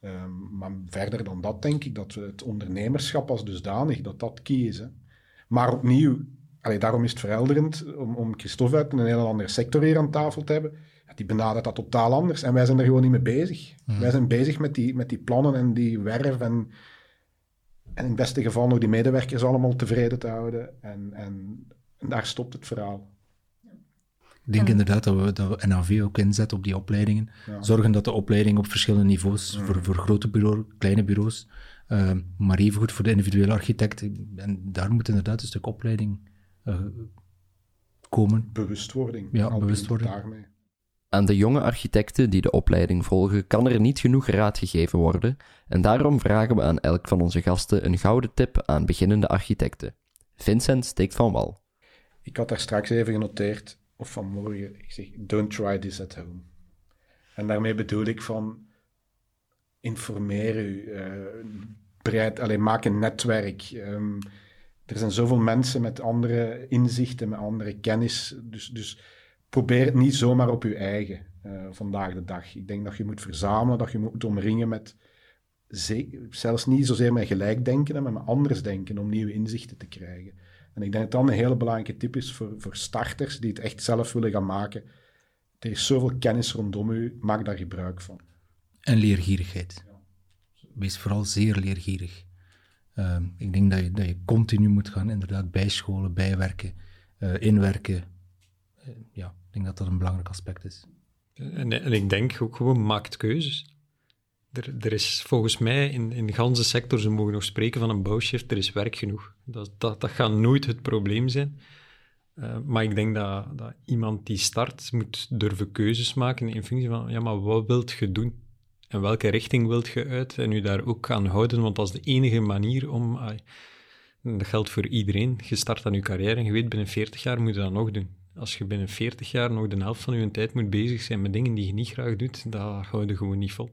Um, maar verder dan dat denk ik dat het ondernemerschap als dusdanig, dat dat kiezen. Maar opnieuw, allee, daarom is het verhelderend om, om Christophe uit een hele andere sector hier aan tafel te hebben. Die benadert dat totaal anders en wij zijn er gewoon niet mee bezig. Wij zijn bezig met die, met die plannen en die werf en, en in het beste geval nog die medewerkers allemaal tevreden te houden. En, en, en daar stopt het verhaal. Ik denk inderdaad dat we, dat we NAV ook inzetten op die opleidingen. Zorgen dat de opleiding op verschillende niveaus, voor, voor grote bureaus, kleine bureaus, uh, maar evengoed voor de individuele architect. En daar moet inderdaad een stuk opleiding uh, komen. Bewustwording. Ja, bewustwording. Daarmee. Aan de jonge architecten die de opleiding volgen kan er niet genoeg raad gegeven worden en daarom vragen we aan elk van onze gasten een gouden tip aan beginnende architecten. Vincent steekt van wal. Ik had daar straks even genoteerd, of vanmorgen, ik zeg, don't try this at home. En daarmee bedoel ik van, informeer u, uh, breid, alleen, maak een netwerk. Um, er zijn zoveel mensen met andere inzichten, met andere kennis, dus... dus probeer het niet zomaar op je eigen uh, vandaag de dag. Ik denk dat je moet verzamelen, dat je moet omringen met zelfs niet zozeer met gelijkdenken, maar met anders denken om nieuwe inzichten te krijgen. En ik denk dat dat een hele belangrijke tip is voor, voor starters die het echt zelf willen gaan maken. Er is zoveel kennis rondom u, maak daar gebruik van. En leergierigheid. Wees vooral zeer leergierig. Uh, ik denk dat je, dat je continu moet gaan inderdaad bijscholen, bijwerken, uh, inwerken. Uh, ja, denk dat dat een belangrijk aspect is. En, ik denk ook gewoon, maakt keuzes. Er, er is volgens mij in, in de ganse sector, ze mogen nog spreken van een bouwshift, er is werk genoeg. Dat, dat, dat gaat nooit het probleem zijn. Uh, maar ik denk dat, dat iemand die start moet durven keuzes maken in functie van, ja, maar wat wilt je doen? En welke richting wilt je uit? En u daar ook aan houden, want dat is de enige manier om... Uh, dat geldt voor iedereen. Je start aan je carrière en je weet, binnen 40 jaar moet je dat nog doen als je binnen 40 jaar nog de helft van je tijd moet bezig zijn met dingen die je niet graag doet, dat hou je gewoon niet vol.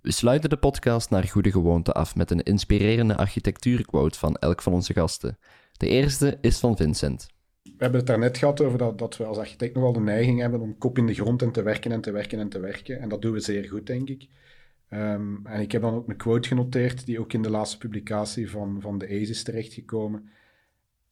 We sluiten de podcast naar goede gewoonte af met een inspirerende architectuurquote van elk van onze gasten. De eerste is van Vincent. We hebben het daarnet gehad over dat, dat we als architect nogal de neiging hebben om kop in de grond en te werken en te werken en te werken. En dat doen we zeer goed, denk ik. Um, en ik heb dan ook een quote genoteerd, die ook in de laatste publicatie van, van de ACE is terechtgekomen.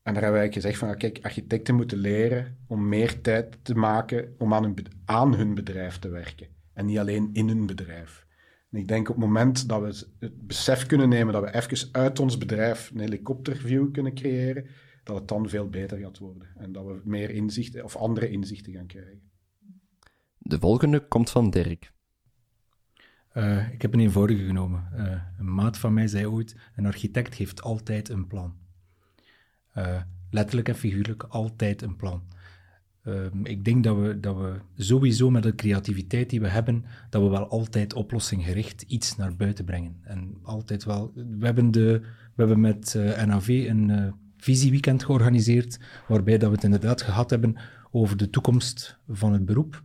En daar hebben wij gezegd van, kijk, architecten moeten leren om meer tijd te maken om aan hun, aan hun bedrijf te werken. En niet alleen in hun bedrijf. En ik denk op het moment dat we het besef kunnen nemen dat we even uit ons bedrijf een helikopterview kunnen creëren, dat het dan veel beter gaat worden. En dat we meer inzichten of andere inzichten gaan krijgen. De volgende komt van Dirk. Uh, ik heb een eenvoudige genomen. Uh, een maat van mij zei ooit: een architect heeft altijd een plan. Uh, letterlijk en figuurlijk altijd een plan. Uh, ik denk dat we, dat we sowieso met de creativiteit die we hebben, dat we wel altijd oplossing-gericht iets naar buiten brengen. En altijd wel. We hebben, de, we hebben met uh, eh, NAV een uh, visieweekend georganiseerd, waarbij dat we het inderdaad gehad hebben over de toekomst van het beroep.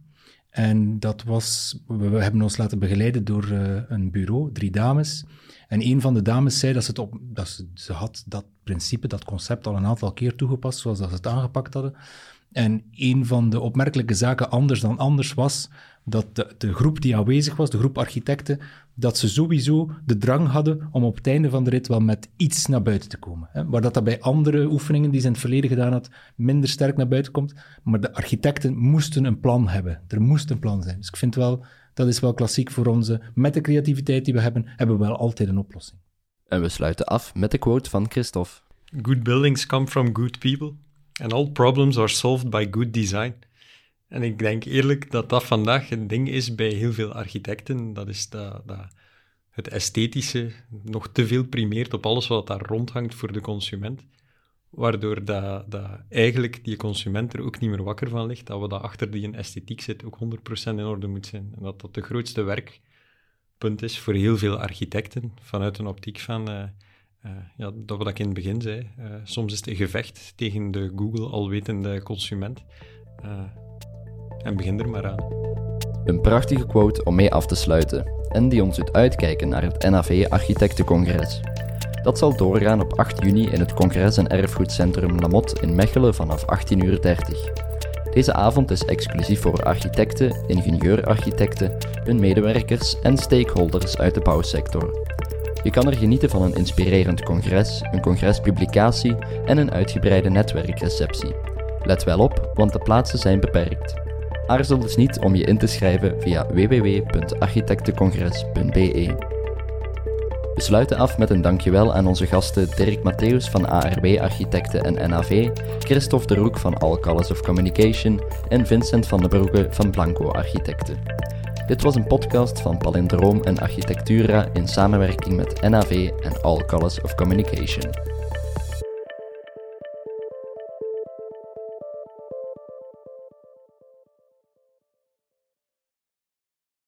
En dat was, we hebben ons laten begeleiden door uh, een bureau, drie dames. En een van de dames zei dat ze, het op, dat ze had dat principe, dat concept al een aantal keer toegepast, zoals dat ze het aangepakt hadden. En een van de opmerkelijke zaken anders dan anders was dat de, de, groep die aanwezig was, de groep architecten, dat ze sowieso de drang hadden om op het einde van de rit wel met iets naar buiten te komen. Hè? Waar dat, dat bij andere oefeningen die ze in het verleden gedaan had, minder sterk naar buiten komt. Maar de architecten moesten een plan hebben. Er moest een plan zijn. Dus ik vind wel, dat is wel klassiek voor onze, met de creativiteit die we hebben, hebben we wel altijd een oplossing. En we sluiten af met de quote van Christophe. Good buildings come from good people. And all problems are solved by good design. En ik denk eerlijk dat dat vandaag een ding is bij heel veel architecten. Dat is dat, dat het esthetische nog te veel primeert op alles wat daar rondhangt voor de consument. Waardoor dat, dat eigenlijk die consument er ook niet meer wakker van ligt, dat we dat achter die esthetiek zit ook 100% in orde moet zijn. En dat dat de grootste werkpunt is voor heel veel architecten, vanuit een optiek van... Uh, uh, ja, dat wat ik in het begin zei. Uh, soms is het een gevecht tegen de Google alwetende consument. En begin er maar aan. Een prachtige quote om mee af te sluiten en die ons doet uitkijken naar het NAV Architectencongres. Dat zal doorgaan op 8 juni in het Congres- en Erfgoedcentrum Lamotte in Mechelen vanaf 18.30 uur. Deze avond is exclusief voor architecten, ingenieur-architecten, hun medewerkers en stakeholders uit de bouwsector. Je kan er genieten van een inspirerend congres, een congrespublicatie en een uitgebreide netwerkreceptie. Let wel op, want de plaatsen zijn beperkt. Aarzel dus niet om je in te schrijven via www.architectencongres.be. We sluiten af met een dankjewel aan onze gasten Dirk Matthews van ARW Architecten en NAV, Christophe de Roek van Alcalus of Communication en Vincent van den Broeke van Blanco Architecten. Dit was een podcast van Palindroom en Architectura in samenwerking met NAV en Alcalus of Communication.